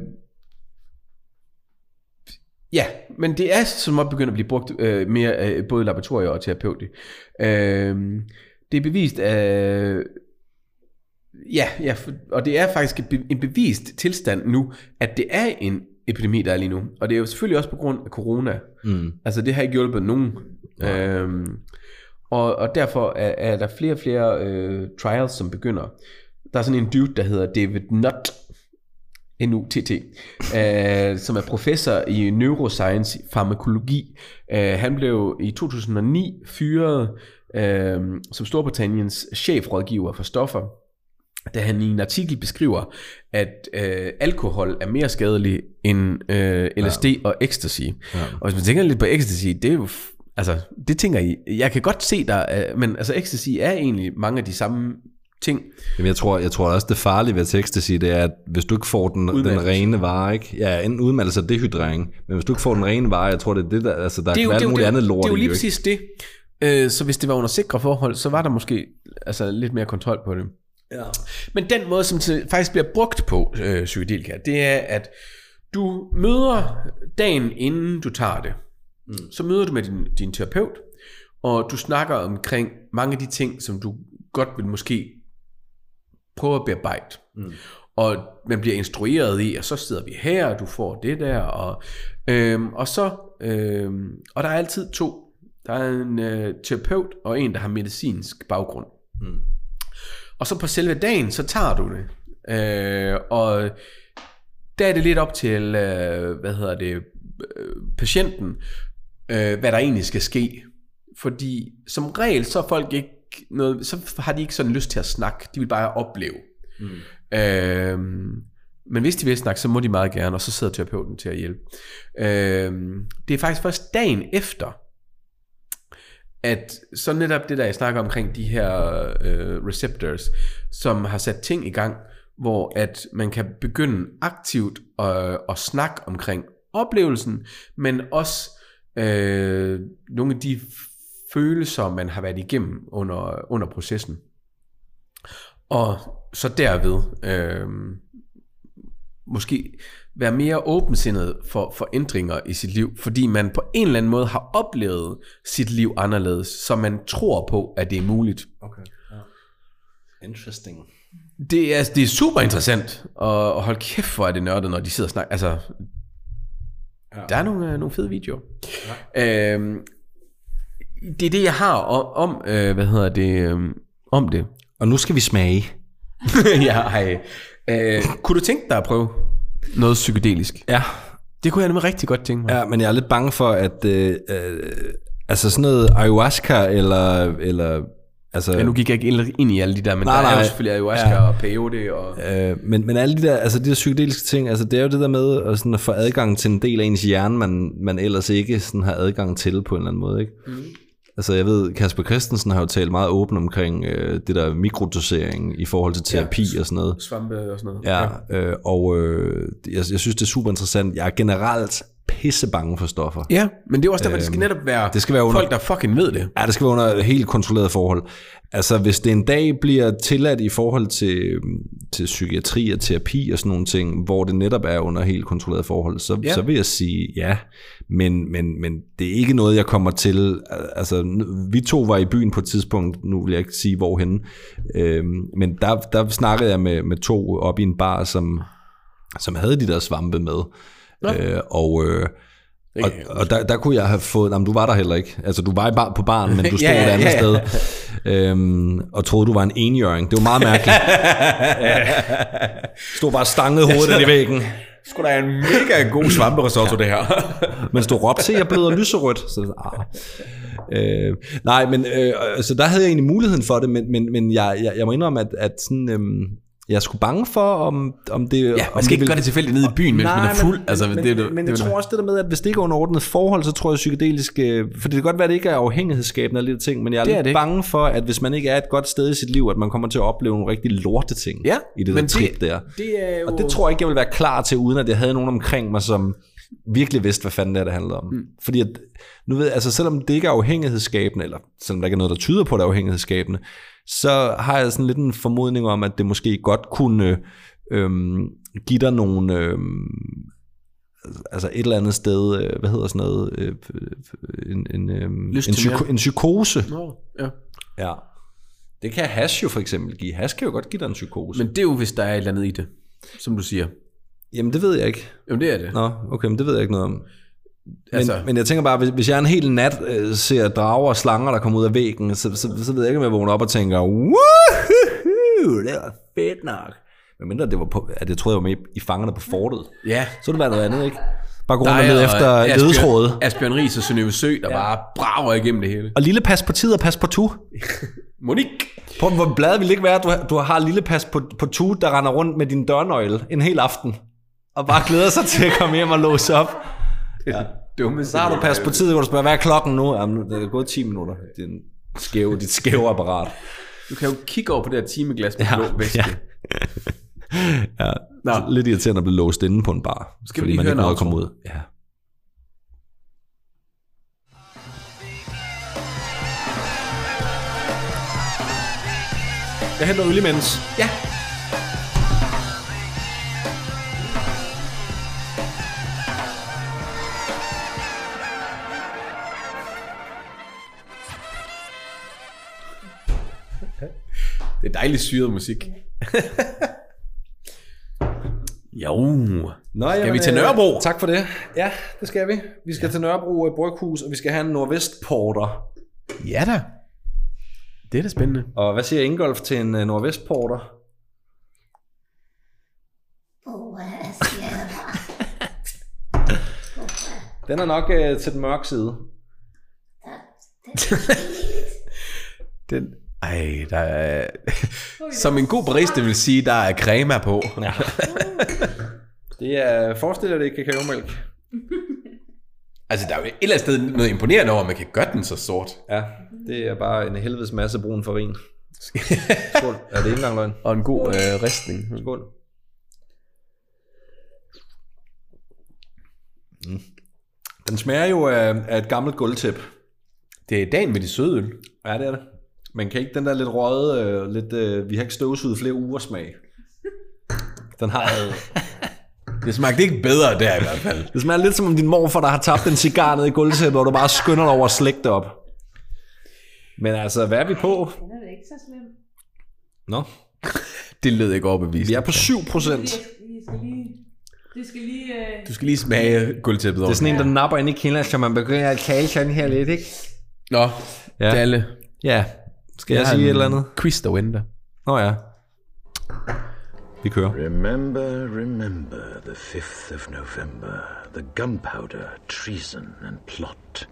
ja, men det er som om begyndt at blive brugt øh, mere af både laboratorier og terapeutik. Øh, det er bevist af... Ja, ja, og det er faktisk en bevist tilstand nu, at det er en epidemi, der er lige nu. Og det er jo selvfølgelig også på grund af corona. Mm. Altså det har ikke hjulpet nogen. Øhm, og, og derfor er, er der flere og flere øh, trials, som begynder. Der er sådan en dude, der hedder David Nutt, N-U-T-T, øh, som er professor i neuroscience farmakologi. Øh, han blev i 2009 fyret øh, som Storbritanniens chefrådgiver for stoffer, da han i en artikel beskriver, at øh, alkohol er mere skadelig end øh, LSD ja. og ecstasy. Ja. Og hvis man tænker lidt på ecstasy, det er jo... Altså, det tænker I... Jeg kan godt se der, men altså ecstasy er egentlig mange af de samme ting. Jamen, jeg tror, jeg tror også, det farlige ved ecstasy, det er, at hvis du ikke får den, den rene vare, ikke? Ja, enten udmattelse og dehydrering, men hvis du ikke får den rene vare, jeg tror, det er det, der, altså, der Det er jo, kan være alt muligt det, andet lort det er jo lige præcis det. Øh, så hvis det var under sikre forhold, så var der måske altså, lidt mere kontrol på det. Ja. Men den måde, som det faktisk bliver brugt på øh, psykedelika, det er, at du møder dagen inden du tager det. Mm. Så møder du med din, din terapeut, og du snakker omkring mange af de ting, som du godt vil måske prøve at bearbejde. Mm. Og man bliver instrueret i, og så sidder vi her, og du får det der, og, øhm, og så, øhm, og der er altid to. Der er en øh, terapeut, og en, der har medicinsk baggrund. Mm. Og så på selve dagen, så tager du det. Øh, og der er det lidt op til, øh, hvad hedder det, øh, patienten, øh, hvad der egentlig skal ske. Fordi som regel, så er folk ikke noget, så har de ikke sådan lyst til at snakke. De vil bare opleve. Mm. Øh, men hvis de vil snakke, så må de meget gerne, og så sidder terapeuten til at hjælpe. Øh, det er faktisk først dagen efter, at så netop det der, jeg snakker omkring de her øh, receptors, som har sat ting i gang, hvor at man kan begynde aktivt at, at snakke omkring oplevelsen, men også øh, nogle af de følelser, man har været igennem under, under processen. Og så derved øh, måske være mere åbensindet for, for ændringer i sit liv, fordi man på en eller anden måde har oplevet sit liv anderledes, så man tror på, at det er muligt. Okay. Ja. Interesting. Det er, det er super interessant, og, og hold kæft, hvor er det nørdet, når de sidder og snakker. Altså, ja. der er nogle, øh, nogle fede videoer. Ja. Øhm, det er det, jeg har om, om øh, hvad hedder det, øh, om det. Og nu skal vi smage. ja, hej. Øh, kunne du tænke dig at prøve noget psykedelisk? Ja. Det kunne jeg nemlig rigtig godt tænke mig. Ja, men jeg er lidt bange for, at øh, øh, altså sådan noget ayahuasca eller, eller altså, Ja, nu gik jeg ikke ind- i alle de der, men Nej, nej, der er nej. jo selvfølgelig ayahuasca ja. og peyote og... Øh, men, men alle de der, altså de der psykedeliske ting, altså det er jo det der med at, sådan at få adgang til en del af ens hjerne, man, man ellers ikke sådan har adgang til på en eller anden måde, ikke? Mm. Altså jeg ved, Kasper Christensen har jo talt meget åbent omkring øh, det der mikrodosering i forhold til terapi ja, og sådan noget. Svampe og sådan noget. Ja, øh, og øh, jeg, jeg synes, det er super interessant. Jeg er generelt pisse bange for stoffer. ja, men det er også derfor, det skal netop være, det skal være under- folk, der fucking ved det. Ja, det skal være under helt kontrolleret forhold. Altså, hvis det en dag bliver tilladt i forhold til, til psykiatri og terapi og sådan nogle ting, hvor det netop er under helt kontrolleret forhold, så, ja. Så vil jeg sige ja. Men, men, men det er ikke noget, jeg kommer til. Altså, vi to var i byen på et tidspunkt, nu vil jeg ikke sige hvorhen, øhm, men der, der snakkede jeg med, med to op i en bar, som, som havde de der svampe med. Øh, og... Øh, og, og der, der kunne jeg have fået, jamen du var der heller ikke, altså du var i bar, på baren, men du stod Ja, ja, et andet ja, ja. sted, øhm, og troede du var en enjøring. Det var meget mærkeligt. stod bare stanget hovedet i væggen, Sgu da en mega god svamperisotto, det her. mens du råbte, se jeg bløder lyserødt. Så, ah. øh, nej, men øh, så der havde jeg egentlig muligheden for det, men, men, men jeg, jeg, jeg må indrømme, at, at sådan, øhm, jeg er sgu bange for, om, om det... Ja, om man skal det ikke gøre det tilfældigt nede i byen, mens man er fuld. Men, altså, men, det, er jo- men, men det, jeg tror også det der med, at hvis det ikke er under ordnet forhold, så tror jeg psykedelisk... Øh, for det kan godt være, at det ikke er afhængighedsskabende og lidt ting, men jeg er, Det er lidt det bange for, at hvis man ikke er et godt sted i sit liv, at man kommer til at opleve nogle rigtig lorte ting Ja, i det men der trip der. Det er jo... Og det tror jeg ikke, jeg vil være klar til, uden at jeg havde nogen omkring mig, som virkelig vidste, hvad fanden det er, det handlede om. Mm. Fordi at, nu ved jeg, altså selvom det ikke er afhængighedsskabende, eller selvom der ikke er noget, der tyder på, at det er afhængighedsskabende, så har jeg sådan lidt en formodning om, at det måske godt kunne øhm, give dig nogle, øhm, altså et eller andet sted, øh, hvad hedder sådan noget, øh, en, en, Lyst en, psyko, en psykose. Nå, ja. Ja. Det kan hash jo for eksempel give. Hash kan jo godt give dig en psykose. Men det er jo, hvis der er et eller andet i det, som du siger. Jamen det ved jeg ikke. Jamen, det er det. Nå, okay, men det ved jeg ikke noget om. Men, Altså- altså, men jeg tænker bare, hvis, hvis jeg en hel nat øh, ser drager og slanger, der kommer ud af væggen, så, så, så ved jeg ikke, om jeg vågner op og tænker, Woohoo, det var fedt nok. Men mindre det var på, at jeg troede, jeg var med i fangerne på fortet. Ja. Så ville det være noget andet, ikke? Bare gå rundt og lede efter Asbjørn- ledetråde. Asbjørn Ries og Sønøve Sø, der ja. bare brager igennem det hele. Og lille pas på tid og pas på tu. Monique. På hvor bladet vil ikke være, at du, har- du har lille pas på, på tu, der render rundt med din dørnøgle en hel aften. Og bare glæder sig til at komme hjem og låse op. Ja. Dumme Så har du pas på tid, hvor du spørger, hvad er klokken nu? Jamen, det er gået 10 minutter. Det er en skæve, dit skæve apparat. Du kan jo kigge over på det her timeglas med Ja, blå væske. ja. Ja, Nå. lidt irriterende at blive låst inde på en bar. Skal vi fordi lige man høre ikke nåede at komme ud. Ja. Jeg henter øl imens. Ja. Det er dejligt syret musik. jo. Nå, Skal vi til Nørrebro? Tak for det. Ja, det skal vi. Vi skal ja. til Nørrebro øh, Bryghus, og vi skal have en Nordvestporter. Ja da. Det er da spændende. Og hvad siger Ingolf til en uh, Nordvestporter? Den er nok uh, til den mørke side. Den, ej, der er... Som en god barista vil sige, der er crema på. Ja. det er, forestil dig, det er kakaomælk. Altså, der er jo et eller andet sted noget imponerende over, at man kan gøre den så sort. Ja, det er bare en helvedes masse brun farin. Skål. Er det ikke engang løgn? Og en god øh, ristning. Skål. Mm. Den smager jo af, af et gammelt gulvtæp. Det er dagen med de søde øl. Ja, det er det. Men kan ikke den der lidt røde, øh, lidt, øh, vi har ikke støvsuget flere uger smag. Den har... Det smagte ikke bedre der i hvert fald. Det smager lidt som om din morfar, der har tabt en cigar ned i gulvtæppet, og du bare skynder dig over at det op. Men altså, hvad er vi på? Den er ikke så slem. Nå, Det lød ikke overbevist. Vi er på 7 procent. Vi skal lige... Det skal lige... Øh, Du skal lige smage gulvtæppet Det er over. sådan en, der napper ind i kinden, så man begynder at tale sådan her lidt, ikke? Nå, ja. Dalle. Ja. Skal jeg, sige et eller andet? Quiz, der venter. Nå ja. Vi kører. Remember, remember the 5th of November, the gunpowder, treason, and plot.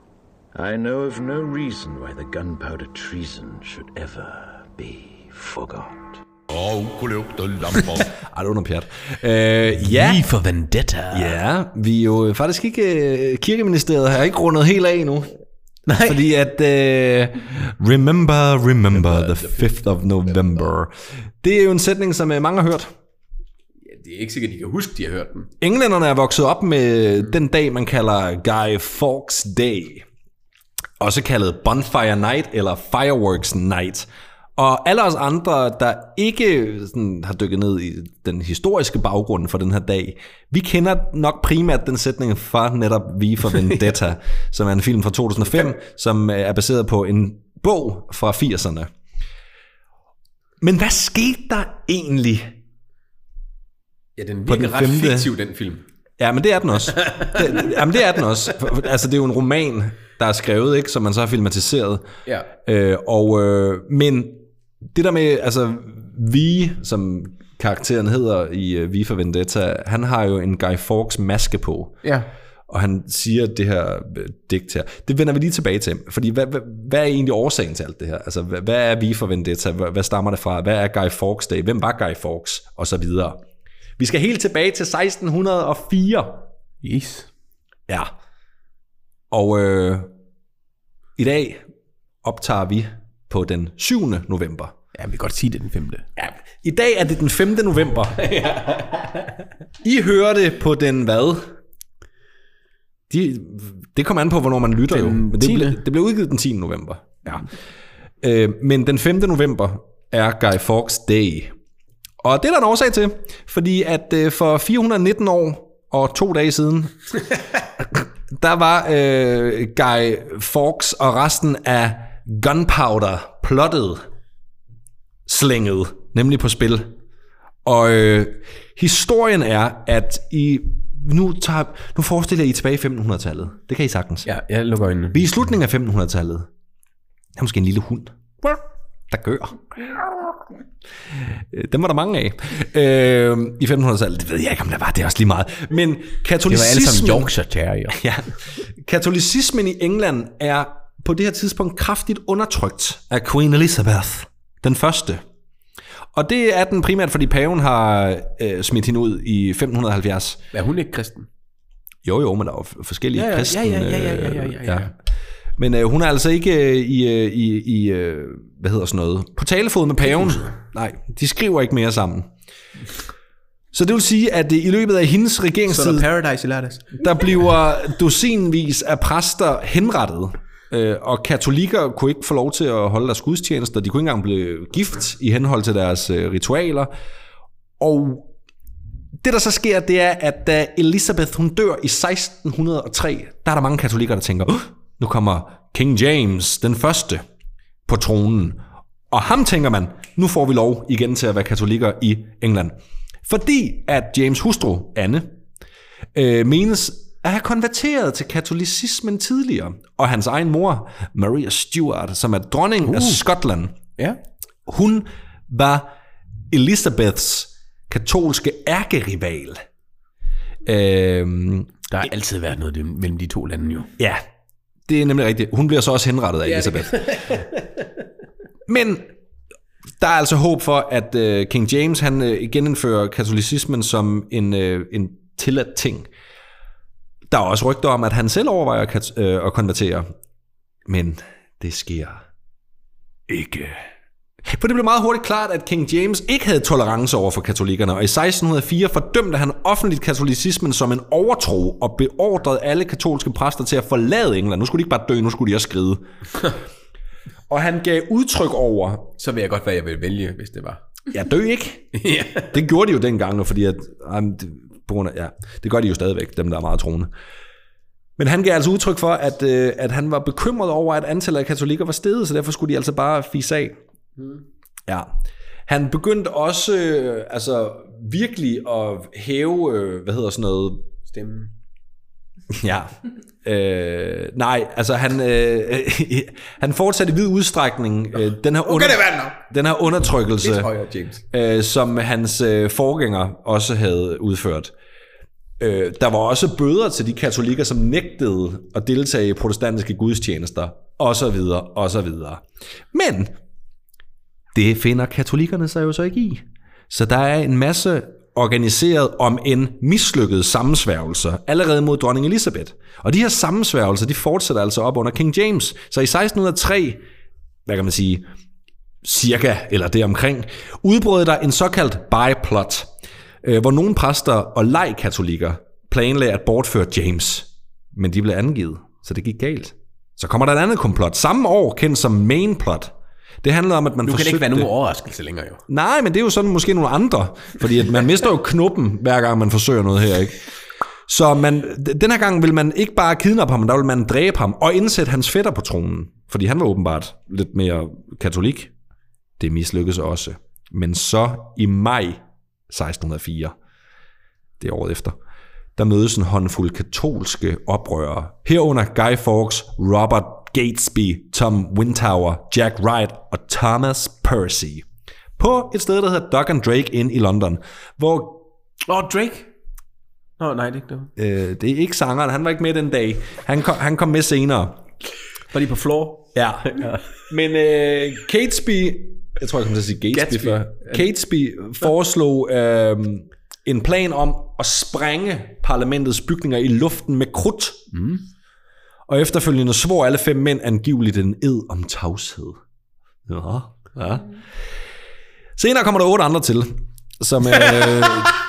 I know of no reason why the gunpowder treason should ever be forgot. Og kunne lugte lamper. Ej, det var noget pjat. Øh, ja. Lige for Vendetta. Ja, vi er jo faktisk ikke... Øh, kirkeministeriet har ikke rundet helt af endnu. Nej. Fordi at... Øh, remember, remember the 5th of November. Det er jo en sætning, som øh, mange har hørt. Det er ikke sikkert, de kan huske, de har hørt den. Englænderne er vokset op med den dag, man kalder Guy Fawkes Day. Også kaldet Bonfire Night eller Fireworks Night. Og alle os andre, der ikke sådan, har dykket ned i den historiske baggrund for den her dag, vi kender nok primært den sætning fra netop V for Vendetta, som er en film fra 2005, som øh, er baseret på en bog fra 80'erne. Men hvad skete der egentlig Ja, den virker den ret femte. fiktiv, den film. Ja, men det er den også. Det, jamen, det er den også. Altså, det er jo en roman, der er skrevet, ikke, som man så har filmatiseret. Ja. Øh, og, øh, men det der med, altså, Vi, som karakteren hedder i øh, Vi for Vendetta, han har jo en Guy Fawkes maske på. Ja. Og han siger det her øh, digt her. Det vender vi lige tilbage til. Fordi hvad, hvad, hvad er egentlig årsagen til alt det her? Altså, hvad, hvad er Vi for Vendetta? Hvad, hvad stammer det fra? Hvad er Guy Fawkes Day? Hvem var Guy Fawkes? Og så videre. Vi skal helt tilbage til 1604. Yes. Ja. Og øh, i dag optager vi på den 7. november. Ja, vi kan godt sige det er den femte. Ja, I dag er det den 5. november. I hører det på den hvad? De, det kommer an på, hvornår man lytter Den jo. Men det, 10.. blev, det blev udgivet den 10. november. Ja. Øh, men den 5. november er Guy Fawkes Day. Og det er der en årsag til, fordi at øh, for 419 år og to dage siden, der var øh, Guy Fawkes og resten af Gunpowder plottet slænget, nemlig på spil. Og øh, historien er, at I nu, tager, nu forestiller I tilbage i 1500-tallet. Det kan I sagtens. Ja, jeg lukker øjnene. Vi er i slutningen af 1500-tallet. Der er måske en lille hund, der gør. Øh, Dem var der mange af. Øh, I 1500-tallet, det ved jeg ikke, om der var. Det er også lige meget. Men Det var alle katolicismen... sammen Yorkshire Terrier. Ja. Katolicismen i England er på det her tidspunkt kraftigt undertrykt af Queen Elizabeth, den første. Og det er den primært, fordi paven har øh, smidt hende ud i 1570. Er hun ikke kristen? Jo, jo, men der er jo forskellige Ja, ja, kristne... ja, ja, ja, ja, ja, ja, ja. Men øh, hun er altså ikke øh, i, øh, i, i øh, hvad hedder sådan noget, på talefod med paven. Nej, de skriver ikke mere sammen. Så det vil sige, at øh, i løbet af hendes Så regeringstid, der Paradise i lørdags. der bliver dusinvis af præster henrettet. Øh, og katolikker kunne ikke få lov til at holde deres gudstjenester. De kunne ikke engang blive gift i henhold til deres øh, ritualer. Og det, der så sker, det er, at da Elizabeth hun dør i 1603, der er der mange katolikker, der tænker, nu kommer King James den første på tronen. Og ham tænker man, nu får vi lov igen til at være katolikker i England. Fordi at James hustru, Anne, øh, menes at have konverteret til katolicismen tidligere. Og hans egen mor, Maria Stuart, som er dronning uh. af Skotland, Ja. hun var Elizabeths katolske ærkerival. Øhm, Der har altid været noget mellem de to lande jo. ja, det er nemlig rigtigt. Hun bliver så også henrettet af Elizabeth. Men der er altså håb for, at øh, King James han øh, genindfører katolicismen som en, øh, en tilladt ting. Der er også rygter om, at han selv overvejer at, øh, at konvertere. Men det sker ikke. For det blev meget hurtigt klart, at King James ikke havde tolerance over for katolikkerne, og i 1604 fordømte han offentligt katolicismen som en overtro, og beordrede alle katolske præster til at forlade England. Nu skulle de ikke bare dø, nu skulle de også skride. og han gav udtryk over, Så vil jeg godt, hvad jeg vil vælge, hvis det var. ja, dø ikke. ja. Det gjorde de jo dengang, fordi at, jamen, på grund af, ja, det gør de jo stadigvæk, dem der er meget troende. Men han gav altså udtryk for, at, øh, at han var bekymret over, at antallet af katolikker var steget, så derfor skulle de altså bare fise af. Ja. Han begyndte også øh, altså virkelig at hæve, øh, hvad hedder sådan noget, Stemmen. Ja. Øh, nej, altså han, øh, han fortsatte i vid udstrækning øh, den, her under, den her undertrykkelse, højere, James. øh, som hans øh, forgænger også havde udført. Øh, der var også bøder til de katolikker, som nægtede at deltage i protestantiske gudstjenester, og så videre, og så videre. Men det finder katolikkerne sig jo så ikke i. Så der er en masse organiseret om en mislykket sammensværgelse, allerede mod dronning Elizabeth. Og de her sammensværgelser, de fortsætter altså op under King James. Så i 1603, hvad kan man sige, cirka, eller deromkring, udbrød der en såkaldt byplot, øh, hvor nogle præster og lejkatolikker planlagde at bortføre James. Men de blev angivet, så det gik galt. Så kommer der et andet komplot, samme år kendt som main plot. Det handlede om, at man Nu kan det ikke være nogen overraskelse længere, jo. Nej, men det er jo sådan måske nogle andre, fordi at man mister jo knuppen, hver gang man forsøger noget her, ikke? Så man, den her gang vil man ikke bare kidnappe ham, men der vil man dræbe ham og indsætte hans fætter på tronen. Fordi han var åbenbart lidt mere katolik. Det mislykkedes også. Men så i maj 1604, det året efter, der mødes en håndfuld katolske oprørere. Herunder Guy Fawkes, Robert Gatesby, Tom Wintower, Jack Wright og Thomas Percy. På et sted, der hedder Doug and Drake Inn i London, hvor Åh, oh, Drake. Nå, nej, det er ikke det. øh, det er ikke sangeren, han var ikke med den dag. Han kom, han kom med senere. Var de på floor? Ja. Men øh, Catesby, jeg tror, jeg kom til at sige Gatesby Gatsby. før. Catesby foreslog øh, en plan om at sprænge parlamentets bygninger i luften med krudt. Mm. Og efterfølgende svor alle fem mænd angiveligt en ed om tavshed. Ja, ja. Senere kommer der otte andre til, som øh,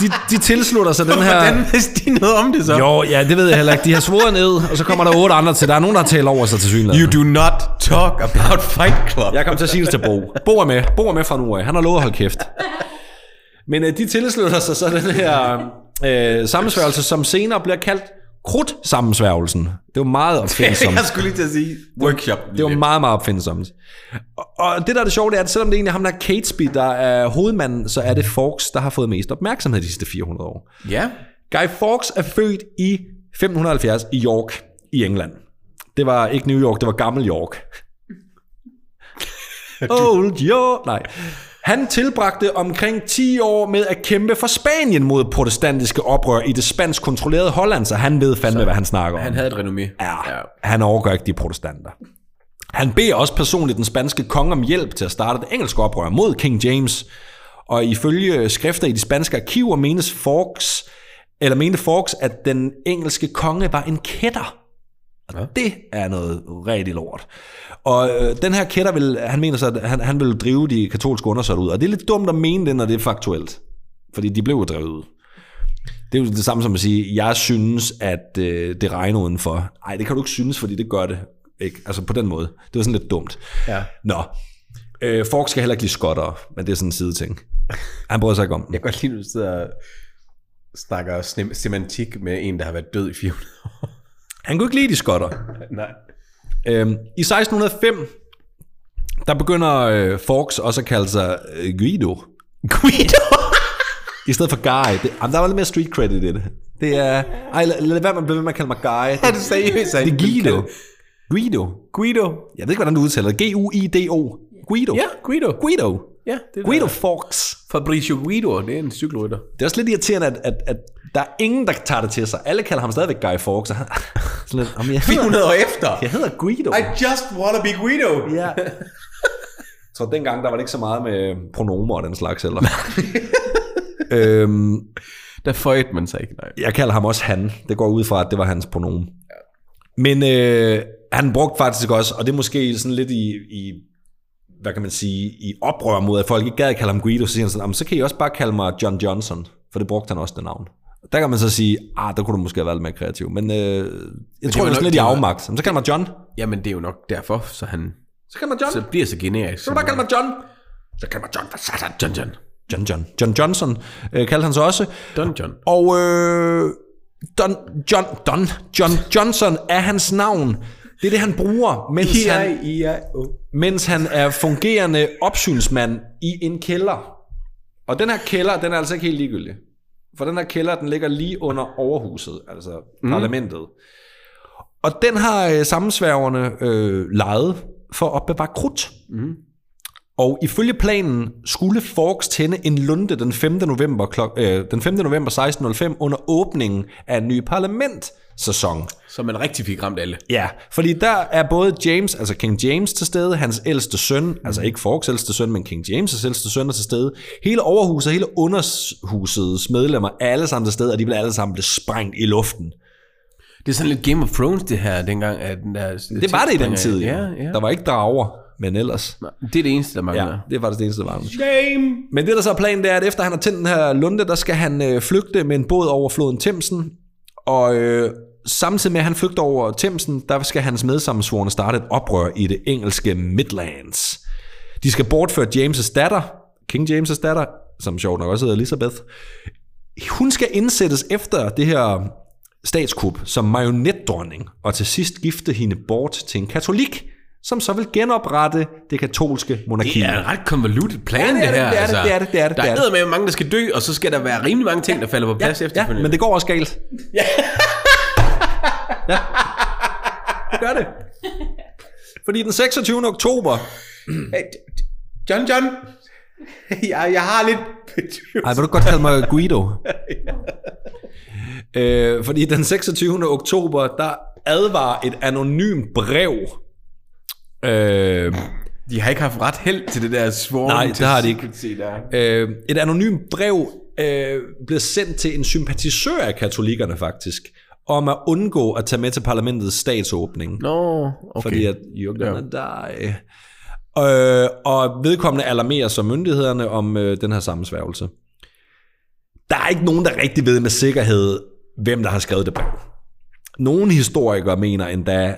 de, de tilslutter sig den her... Hvordan vidste de noget om det så? Jo, ja, det ved jeg heller ikke. De har svoret en ed, og så kommer der otte andre til. Der er nogen, der talt over sig til synligheden. You do not talk about Fight Club. Jeg kom til at sige det til Bo. Bo er med. Bo er med fra nu af. Han har lovet at holde kæft. Men øh, de tilslutter sig så den her øh, sammensværgelse, som senere bliver kaldt krudt-sammensværgelsen. Det var meget opfindsomt. jeg skulle lige til at sige workshop. Det var meget, meget opfindsomt. Og, og det, der er det sjove, det er, at selvom det egentlig er ham, der er Catesby, der er hovedmanden, så er det Fawkes, der har fået mest opmærksomhed de sidste 400 år. Ja. Guy Fawkes er født i 1570 i York i England. Det var ikke New York, det var gammel York. Old York. Nej. Han tilbragte omkring 10 år med at kæmpe for Spanien mod protestantiske oprør i det spansk kontrollerede Holland, så han ved fandme, hvad han snakker om. Han havde et renommé. Ja, han overgår ikke de protestanter. Han beder også personligt den spanske konge om hjælp til at starte et engelsk oprør mod King James. Og ifølge skrifter i de spanske arkiver menes Fawkes, eller mente Fawkes, at den engelske konge var en kætter. Og ja. det er noget rigtig lort. Og øh, den her kætter vil, han mener så, at han, han vil drive de katolske undersøgte ud. Og det er lidt dumt at mene det, når det er faktuelt. Fordi de blev drevet ud. Det er jo det samme som at sige, jeg synes, at øh, det regner udenfor. Nej, det kan du ikke synes, fordi det gør det. Ikke? Altså på den måde. Det var sådan lidt dumt. Ja. Nå. Øh, Fork skal heller ikke lide skottere, men det er sådan en side ting. Han bryder sig ikke om den. Jeg kan godt lide, at du sidder og snakker sem- semantik med en, der har været død i 400 år. Han kunne ikke lide de skotter. Nej. Øhm, I 1605, der begynder øh, Forks også at kalde sig øh, Guido. Guido! I stedet for Guy. Det, jamen, der var lidt mere street credit i det. Det er... Ej, lad, lad være med at kalde mig Guy. Er du seriøs? Det er Guido. Guido. Guido. Jeg ved ikke, hvordan du udtaler det. G-U-I-D-O. Guido. Ja, Guido. Guido. Ja, det er Guido der. Forks. Fabricio Guido, det er en cykelrytter. Det er også lidt irriterende, at, at, at der er ingen, der tager det til sig. Alle kalder ham stadigvæk Guy Fawkes. og han- Sådan lidt, "Jamen, jeg, hedder, 400 år efter. jeg hedder Guido. I just wanna be Guido. Ja. Så dengang, der var det ikke så meget med pronomer og den slags heller. øhm, Der føjede man sig ikke, nej. jeg kalder ham også han. Det går ud fra, at det var hans pronomen. Men øh, han brugte faktisk også, og det er måske sådan lidt i, i hvad kan man sige, i oprør mod, at folk ikke gad at kalde ham Guido, så siger han sådan, "Jamen, så kan I også bare kalde mig John Johnson, for det brugte han også det navn. Der kan man så sige, ah, der kunne du måske have været lidt mere kreativ, men øh, jeg tror, var det sådan lidt i afmagt. Så kalder man John. Jamen, det er jo nok derfor, så han Så kalder man John. så bliver så generisk. Så kan du bare kalde mig John. Så kan man John, hvad satan, John John. John John. John Johnson øh, kaldte han så også. Don John. Og øh, Don, John, Don, John Johnson er hans navn, Det er det, han bruger, mens, han, I-I-I-O. mens han er fungerende opsynsmand i en kælder. Og den her kælder, den er altså ikke helt ligegyldig. For den her kælder, den ligger lige under overhuset, altså mm. parlamentet. Og den har øh, sammensværgerne øh, lejet for at opbevare krudt. Mm. Og ifølge planen skulle Forks tænde en lunde den 5. november, klok, øh, den 5. november 1605 under åbningen af en ny parlamentsæson. Så man rigtig fik ramt alle. Ja, fordi der er både James, altså King James til stede, hans ældste søn, altså ikke Forks ældste søn, men King James' ældste søn er til stede. Hele overhuset, hele underhusets medlemmer er alle sammen til stede, og de bliver alle sammen blive sprængt i luften. Det er sådan lidt Game of Thrones, det her, dengang. At den der, Det var det i den tid, Ja, ja. ja. Der var ikke drager, men ellers. Det er det eneste, der mangler. Ja, det er faktisk det eneste, der var. Shame! Men det, der så er planen, det er, at efter han har tændt den her lunde, der skal han øh, flygte med en båd over floden Thamesen. Og øh, samtidig med, at han flygter over Thamesen, der skal hans medsammensvorene starte et oprør i det engelske Midlands. De skal bortføre James' datter, King James' datter, som sjovt nok også hedder Elizabeth. Hun skal indsættes efter det her statskup som marionetdronning, og til sidst gifte hende bort til en katolik, som så vil genoprette det katolske monarki. Det er en ret konvoluted plan, Ja, det er det, her. det er det, det er det, det er det, Der det er er med mange, der skal dø, og så skal der være rimelig mange ting, der falder på plads ja, efterfølgende. men det går også galt. Ja. ja. Gør det. Fordi den 26. oktober... John, John. jeg, jeg har lidt... Ej, vil du godt kalde mig Guido? øh, fordi den 26. oktober, der advarer et anonymt brev. Øh, De har ikke haft ret held til det der svorn. Nej, det har de ikke. Der. øh, et anonymt brev øh, blev sendt til en sympatisør af katolikkerne faktisk, om at undgå at tage med til parlamentets statsåbning. Nå, okay. fordi at gonna ja. die. Øh, og vedkommende alarmerer så myndighederne om øh, den her sammensværgelse. Der er ikke nogen, der rigtig ved med sikkerhed, hvem der har skrevet det brev. Nogle historikere mener endda,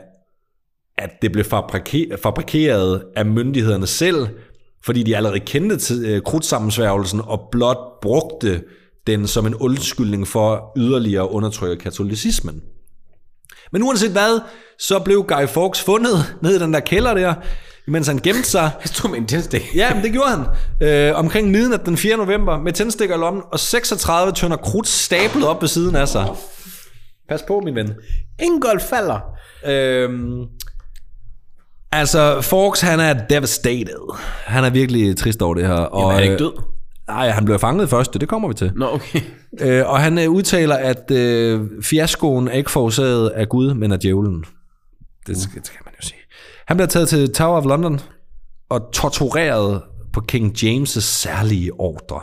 at det blev fabrike- fabrikeret af myndighederne selv, fordi de allerede kendte til øh, krudtsammensværgelsen og blot brugte den som en undskyldning for yderligere at undertrykke katolicismen. Men uanset hvad, så blev Guy Fawkes fundet nede i den der kælder der, mens han gemte sig. Jeg stod med en tændstik. Ja, men det gjorde han. Øh, omkring midnat den 4. november med tændstikker i lommen og 36 tønder krudt stablet op ved siden af sig. Pas på, min ven. Ingolf falder. Øhm, altså, Fawkes, han er devastated. Han er virkelig trist over det her. Og, Jamen, er ikke død? øh, Nej, han blev fanget først, det kommer vi til. Nå, okay. Øh, og han øh, udtaler, at øh, fiaskoen er ikke forårsaget af Gud, men af djævlen. Det skal, det skal man jo sige. Han bliver taget til Tower of London og tortureret på King James' særlige ordre.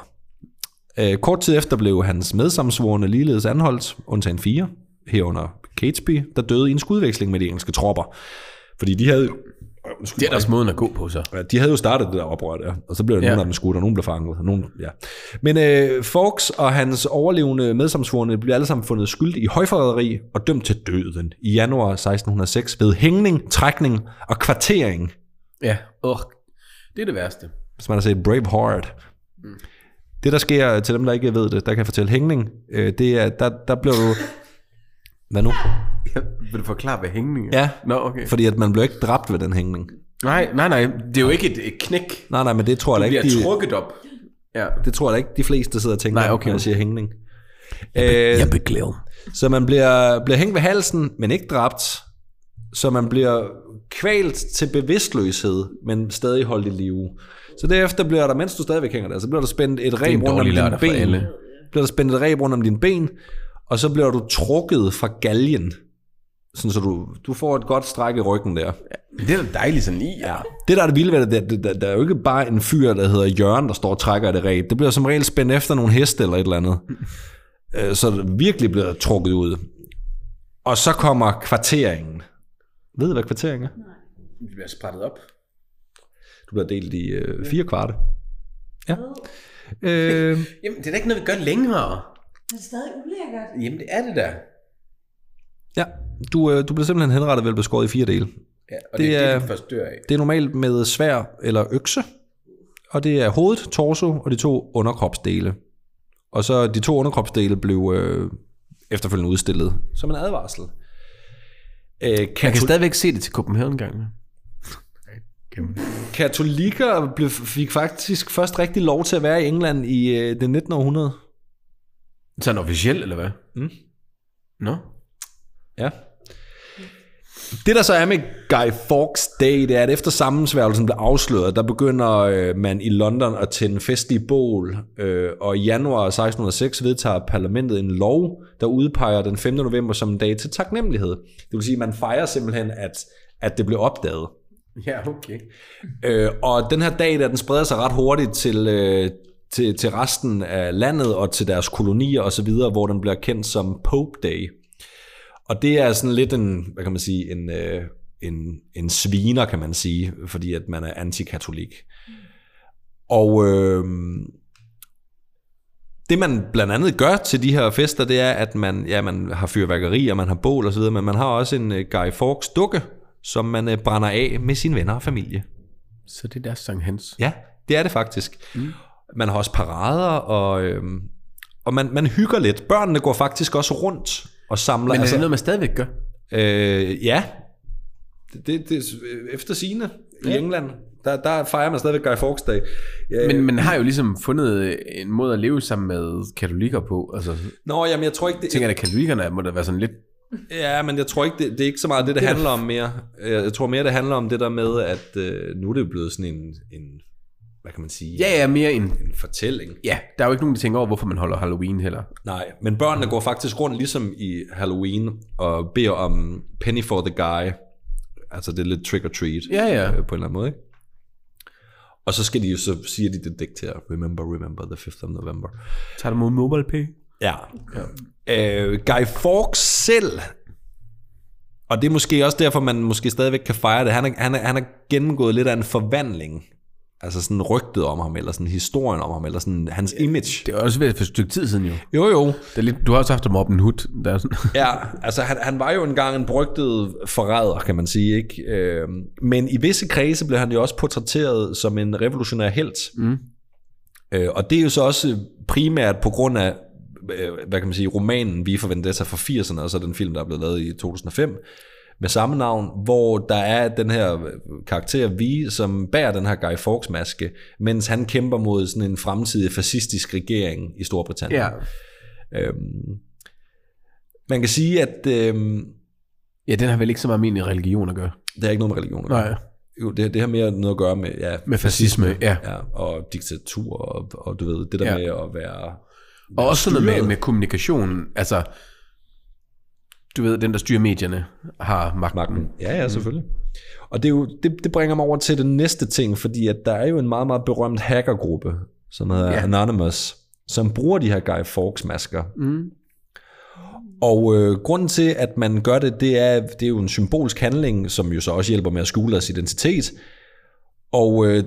Øh, kort tid efter blev hans medsamsvorene ligeledes anholdt, undtagen fire, herunder Catesby, der døde i en skudveksling med de engelske tropper. Fordi de havde, Det er deres måden at gå på, så. Ja, de havde jo startet det der oprør der, og så blev der ja. Nogle af dem skudt, og nogle blev fanget. og Nogle, ja. Men øh, Fawkes og hans overlevende medsamsvorene blev alle sammen fundet skyldige i højforræderi og dømt til døden i januar 1606 ved hængning, trækning og kvartering. Ja. Oh, det er det værste. Hvis man har set Braveheart. Det, der sker til dem, der ikke ved det, der kan jeg fortælle hængning, øh, det er, der, der blev du... Hvad nu? Ja, vil du forklare, hvad hængning er? Ja, Nå, okay. fordi at man blev ikke dræbt ved den hængning. Nej, nej, nej. Det er jo ikke et, et knæk. Nej, nej, men det tror jeg Du da bliver ikke, de, trukket op. Ja. det tror jeg da ikke, de fleste sidder og tænker, Nej, okay. når jeg siger hængning. Øh, beklager. Så man bliver, bliver hængt ved halsen, men ikke dræbt. Så man bliver kvalt til bevidstløshed, men stadig holdt i live. Så derefter bliver der, mens du stadigvæk hænger der, så bliver der spændt et reb rundt om dine ben. Bliver der spændt et reb rundt om dine ben, og så bliver du trukket fra galgen. Sådan, så du, du får et godt stræk i ryggen der. Det er da dejligt sådan i. Ja. Det der er det vilde ved det, det, det, der, der er jo ikke bare en fyr, der hedder Jørgen, der står og trækker i det reb. Det bliver som regel spændt efter nogle heste eller et eller andet. Øh, så det virkelig bliver trukket ud. Og så kommer kvarteringen. Ved du, hvad kvartering er? Det bliver sprættet op. Du bliver delt i øh, fire kvarte. Ja. Øh, Jamen, det er da ikke noget, vi gør længere. Det er stadig ulækkert. Jamen, det er det da. ja. Du, øh, du bliver simpelthen henrettet ved at blive skåret i fire dele. Ja, og Det det, er det, du først dør af. Det er normalt med svær eller økse, og det er hovedet, torso og de to underkropsdele. Og så de to underkropsdele blev øh, efterfølgende udstillet som en advarsel. Øh, Jeg kan stadigvæk se det til Copenhagen gang. katolikker blev, fik faktisk først rigtig lov til at være i England i øh, det 19. århundrede. Sådan officielt, eller hvad? Mm. Nå? Ja. Det der så er med Guy Fawkes Day, det er, at efter sammensværgelsen blev afsløret, der begynder øh, man i London at tænde festlige bål, øh, og i januar 1606 vedtager parlamentet en lov, der udpeger den 5. november som en dag til taknemmelighed. Det vil sige, at man fejrer simpelthen, at, at det blev opdaget. Ja, okay. Øh, og den her dag, der, den spreder sig ret hurtigt til, øh, til, til resten af landet og til deres kolonier osv., hvor den bliver kendt som Pope Day. Og det er sådan lidt en, hvad kan man sige, en, øh, en, en sviner, kan man sige, fordi at man er antikatolik. Og øh, det man blandt andet gør til de her fester, det er, at man, ja, man har fyrværkeri, og man har bål og så videre, men man har også en øh, Guy Fawkes dukke, som man øh, brænder af med sine venner og familie. Så det er deres Sankt Hans. Ja, det er det faktisk. Mm. Man har også parader, og, øhm, og man, man hygger lidt. Børnene går faktisk også rundt og samler. Men er altså, det noget, man stadigvæk gør? øh, ja, det, det, det efter sine i England, der, der fejrer man stadigvæk Guy Fawkes Day. Ja, Men man har jo ligesom fundet en måde at leve sammen med katolikker på. Altså, Nå, jamen, jeg tror ikke, det, jeg tænker, at katolikkerne må da være sådan lidt... Ja, men jeg tror ikke, det, det er ikke så meget det, det, er handler om mere. Jeg jeg tror mere, det handler om det der med, at øh, nu er det blevet sådan en, en, hvad kan man sige, Ja, ja, mere en... en fortælling. Ja, der er jo ikke nogen, der tænker over, hvorfor man holder Halloween heller. Nej, men børnene går faktisk rundt ligesom i Halloween og beder om penny for the guy. Altså det er lidt trick or treat Ja, ja. øh, på en eller anden måde. Ikke? Og så skal de jo så siger de det digt her. Remember, remember the 5th of November. Tager du mod MobilePay? Ja. ja. Øh, Guy Fawkes selv, og det er måske også derfor, man måske stadigvæk kan fejre det, han er, han er, han er gennemgået lidt af en forvandling. Altså sådan rygtet om ham, eller sådan historien om ham, eller sådan hans image. Det er også ved for et stykke tid siden jo. Jo, jo. Det er lidt, du har også haft dem Robin Hood. Der er sådan. Ja, altså han, han var jo engang en brygtet forræder, kan man sige, ikke? Øh, men i visse kredse blev han jo også portrætteret som en revolutionær helt. Mm. Øh, og det er jo så også primært på grund af, øh, hvad kan man sige, romanen Vi for Vendetta fra 80'erne, og så den film, der er blevet lavet i 2005, med samme navn, hvor der er den her karakter Vi, som bærer den her Guy Fawkes maske, mens han kæmper mod sådan en fremtidig fascistisk regering i Storbritannien. Ja. Øhm, man kan sige, at øhm, ja, den har vel ikke så meget med religion at gøre. det har ikke noget med religion at gøre. Nej. Jo, det, det har mere noget at gøre med, ja, Med fascisme, ja. ja og diktatur, og, og du ved, det der Ja. med at være... Og også noget med, med kommunikation. Altså, du ved, den der styrer medierne har magten. magten. Ja, ja, selvfølgelig. Og det, er jo, det, det bringer mig over til den næste ting, fordi at der er jo en meget, meget berømt hackergruppe, som hedder Ja. Anonymous, som bruger de her Guy Fawkes masker. Mm. Og øh, grunden til, at man gør det, det er, det er jo en symbolsk handling, som jo så også hjælper med at skjule deres identitet. Og øh,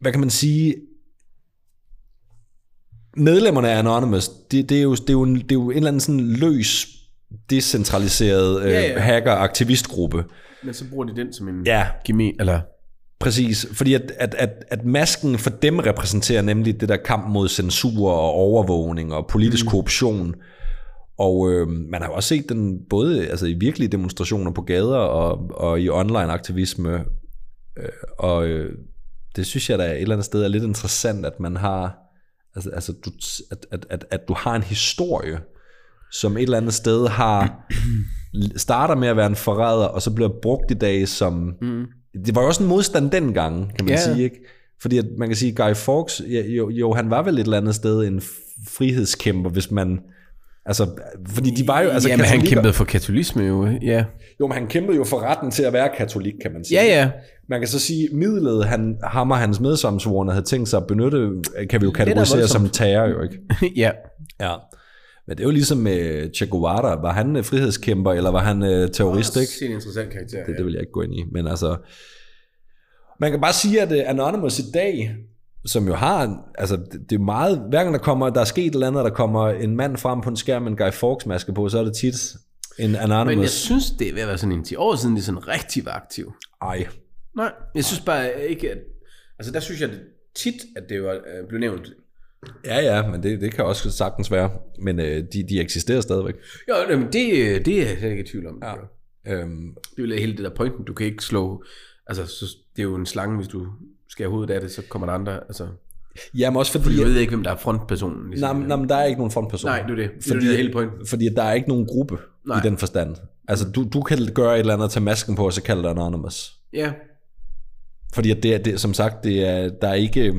hvad kan man sige? Medlemmerne af Anonymous, det, det, er, jo, det, er, jo en, det er jo en eller anden sådan løs, decentraliseret øh, Ja, ja, hacker-aktivistgruppe. Men så bruger de den som en Ja. gemi, eller... Præcis, fordi at, at, at, at masken for dem repræsenterer nemlig det der kamp mod censur og overvågning og politisk mm. korruption. Og øh, man har jo også set den både altså, i virkelige demonstrationer på gader og, og i online aktivisme. Øh, og øh, det synes jeg da et eller andet sted er lidt interessant, at man har altså, altså du, at, at, at, at du har en historie, som et eller andet sted har starter med at være en forræder, og så bliver brugt i dag som... Mm. Det var jo også en modstand dengang, kan man yeah. sige, ikke? Fordi at man kan sige, Guy Fawkes, jo, jo, han var vel et eller andet sted en frihedskæmper, hvis man... Altså, fordi de var jo... Altså, Jamen, han kæmpede for katolisme jo, ja. Jo, men han kæmpede jo for retten til at være katolik, kan man sige. Ja, ja. Man kan så sige, midlet, han, ham og hans medsomsvorene havde tænkt sig at benytte, kan vi jo kategorisere som terror, jo ikke? ja. Ja. Men det er jo ligesom med Che Guevara. Var han øh, frihedskæmper, eller var han øh, terrorist, ikke? Det er en interessant karakter. Det, det vil jeg ikke gå ind i. Men altså, man kan bare sige, at øh, Anonymous i dag, som jo har, altså det, er meget, hver gang der kommer, der er sket et eller andet, der kommer en mand frem på en skærm med en Guy Fawkes maske på, så er det tit en Anonymous. Men jeg synes, det er ved at være sådan en 10 år siden, de sådan rigtig var aktiv. Ej, Nej, jeg synes bare ikke, at... Altså, der synes jeg tit, at det var øh, blev nævnt. Ja ja, men det, det kan også sagtens være. Men øh, de, de eksisterer stadigvæk. Jo, jamen, det, det er jeg slet ikke i tvivl om. Ja. Øhm, Det er jo hele det der pointen. Du kan ikke slå... Altså, så, det er jo en slange, hvis du skærer hovedet af det, så kommer der andre... Altså, jamen også fordi fordi... du ved ikke, hvem der er frontpersonen. Ligesom. Nej, nej, men der er ikke nogen frontperson. Nej, det er det. Det Fordi, det, der er hele pointen. Fordi der er ikke nogen gruppe Nej. i den forstand. Altså, du, du kan gøre et eller andet, tage masken på, og så kalde dig Anonymous. Ja, Fordi det er, det, som sagt, det er, der er ikke...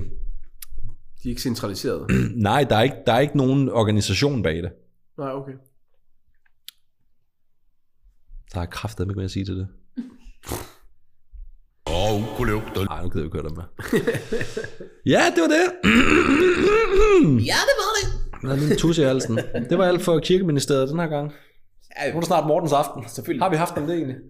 de er ikke centraliseret. Nej, der er ikke, der er ikke nogen organisation bag det. Nej, okay. Der er kraftet ikke mere at sige til det. Og ukuløgter. Nej, nu gider vi køre dem med. ja, det var det. Ja, det var det. Er lige en tusse i halsen. Det var alt for kirkeministeriet den her gang. Ja, Nu er det snart Mortens aften. Selvfølgelig. Har vi haft om det egentlig? Det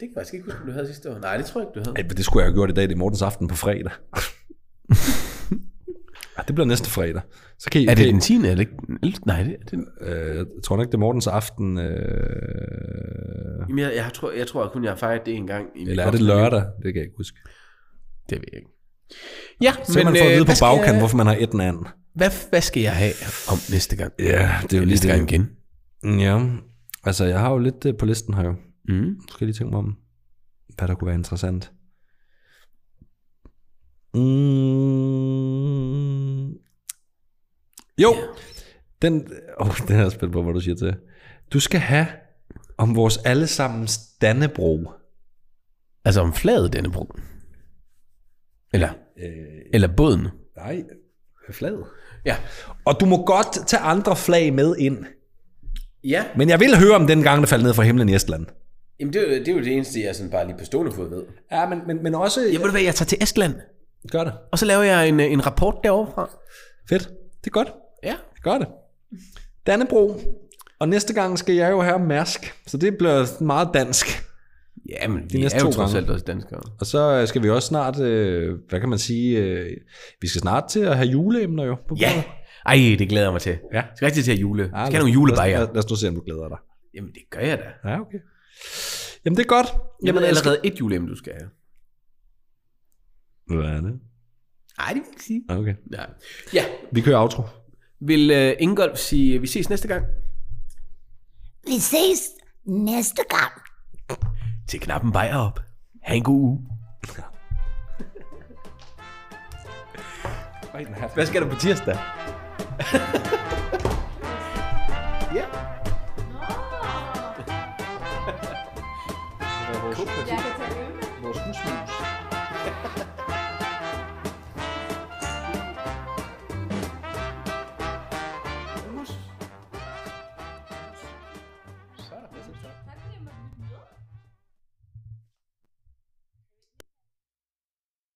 kan jeg faktisk ikke huske, om du havde sidste år. Nej, det tror jeg ikke, du havde. Ej, men det skulle jeg have gjort i dag. Det er Mortens aften på fredag. ja, det bliver næste fredag. Så kan I, Er det den 10. Er det ikke den 11. Nej, det er den. Øh, jeg tror nok, det er Mortens aften. Øh, Jamen, jeg, jeg, tror, jeg tror kun, jeg har fejret det en gang. I eller er det lørdag? Det kan jeg ikke huske. Det ved jeg ikke. Ja, Så men, man får at øh, vide på bagkant, jeg- hvorfor man har et den anden. Hvad, hvad skal jeg have om næste gang? Ja, det er jo næste lige gang det. igen. Ja, altså jeg har jo lidt øh, på listen her jo. Mm. Skal jeg lige tænke mig om, hvad der kunne være interessant. Mm. Jo, den, oh, den er jeg spændt på, hvad du siger til. Du skal have om vores allesammens Dannebro. Altså om flaget denne bro. Eller, Øh, eller båden. nej, flaget. Ja. Og du må godt tage andre flag med ind. Ja, Men jeg vil høre om den gang, der faldt ned fra himlen i Estland. Jamen, det, er, jo- det er jo det eneste, jeg sådan bare lige på stående fod ved. Ja, men, men, men også... Jeg ved du hvad, jeg tager til Estland, Gør det. og så laver jeg en, en rapport derovre fra. Fedt. Det er godt. Ja. Gør det. Dannebro. Og næste gang skal jeg jo have Mærsk. Så det bliver meget dansk. Ja, men De vi næste er jo to trods gange. alt også danskere. Og så skal vi også snart, øh, hvad kan man sige, øh, vi skal snart til at have juleemner jo. På Ja. Ej, det glæder jeg mig til. Ja. Jeg skal rigtig til at jule. Jeg skal lad- have nogle julebajer. Lad, lad, os nu se, om du glæder dig. Jamen, det gør jeg da. Ja, okay. Jamen, det er godt. Jamen, jeg skal... allerede et juleem, du skal have. Hvad er det? Nej, det vil jeg ikke sige. Okay. Ja. ja. Vi kører outro. Vil uh, Ingolf sige, vi ses næste gang? Vi ses næste gang. Til knappen bajer op. Ha' en god uge. Hvad skal der på tirsdag?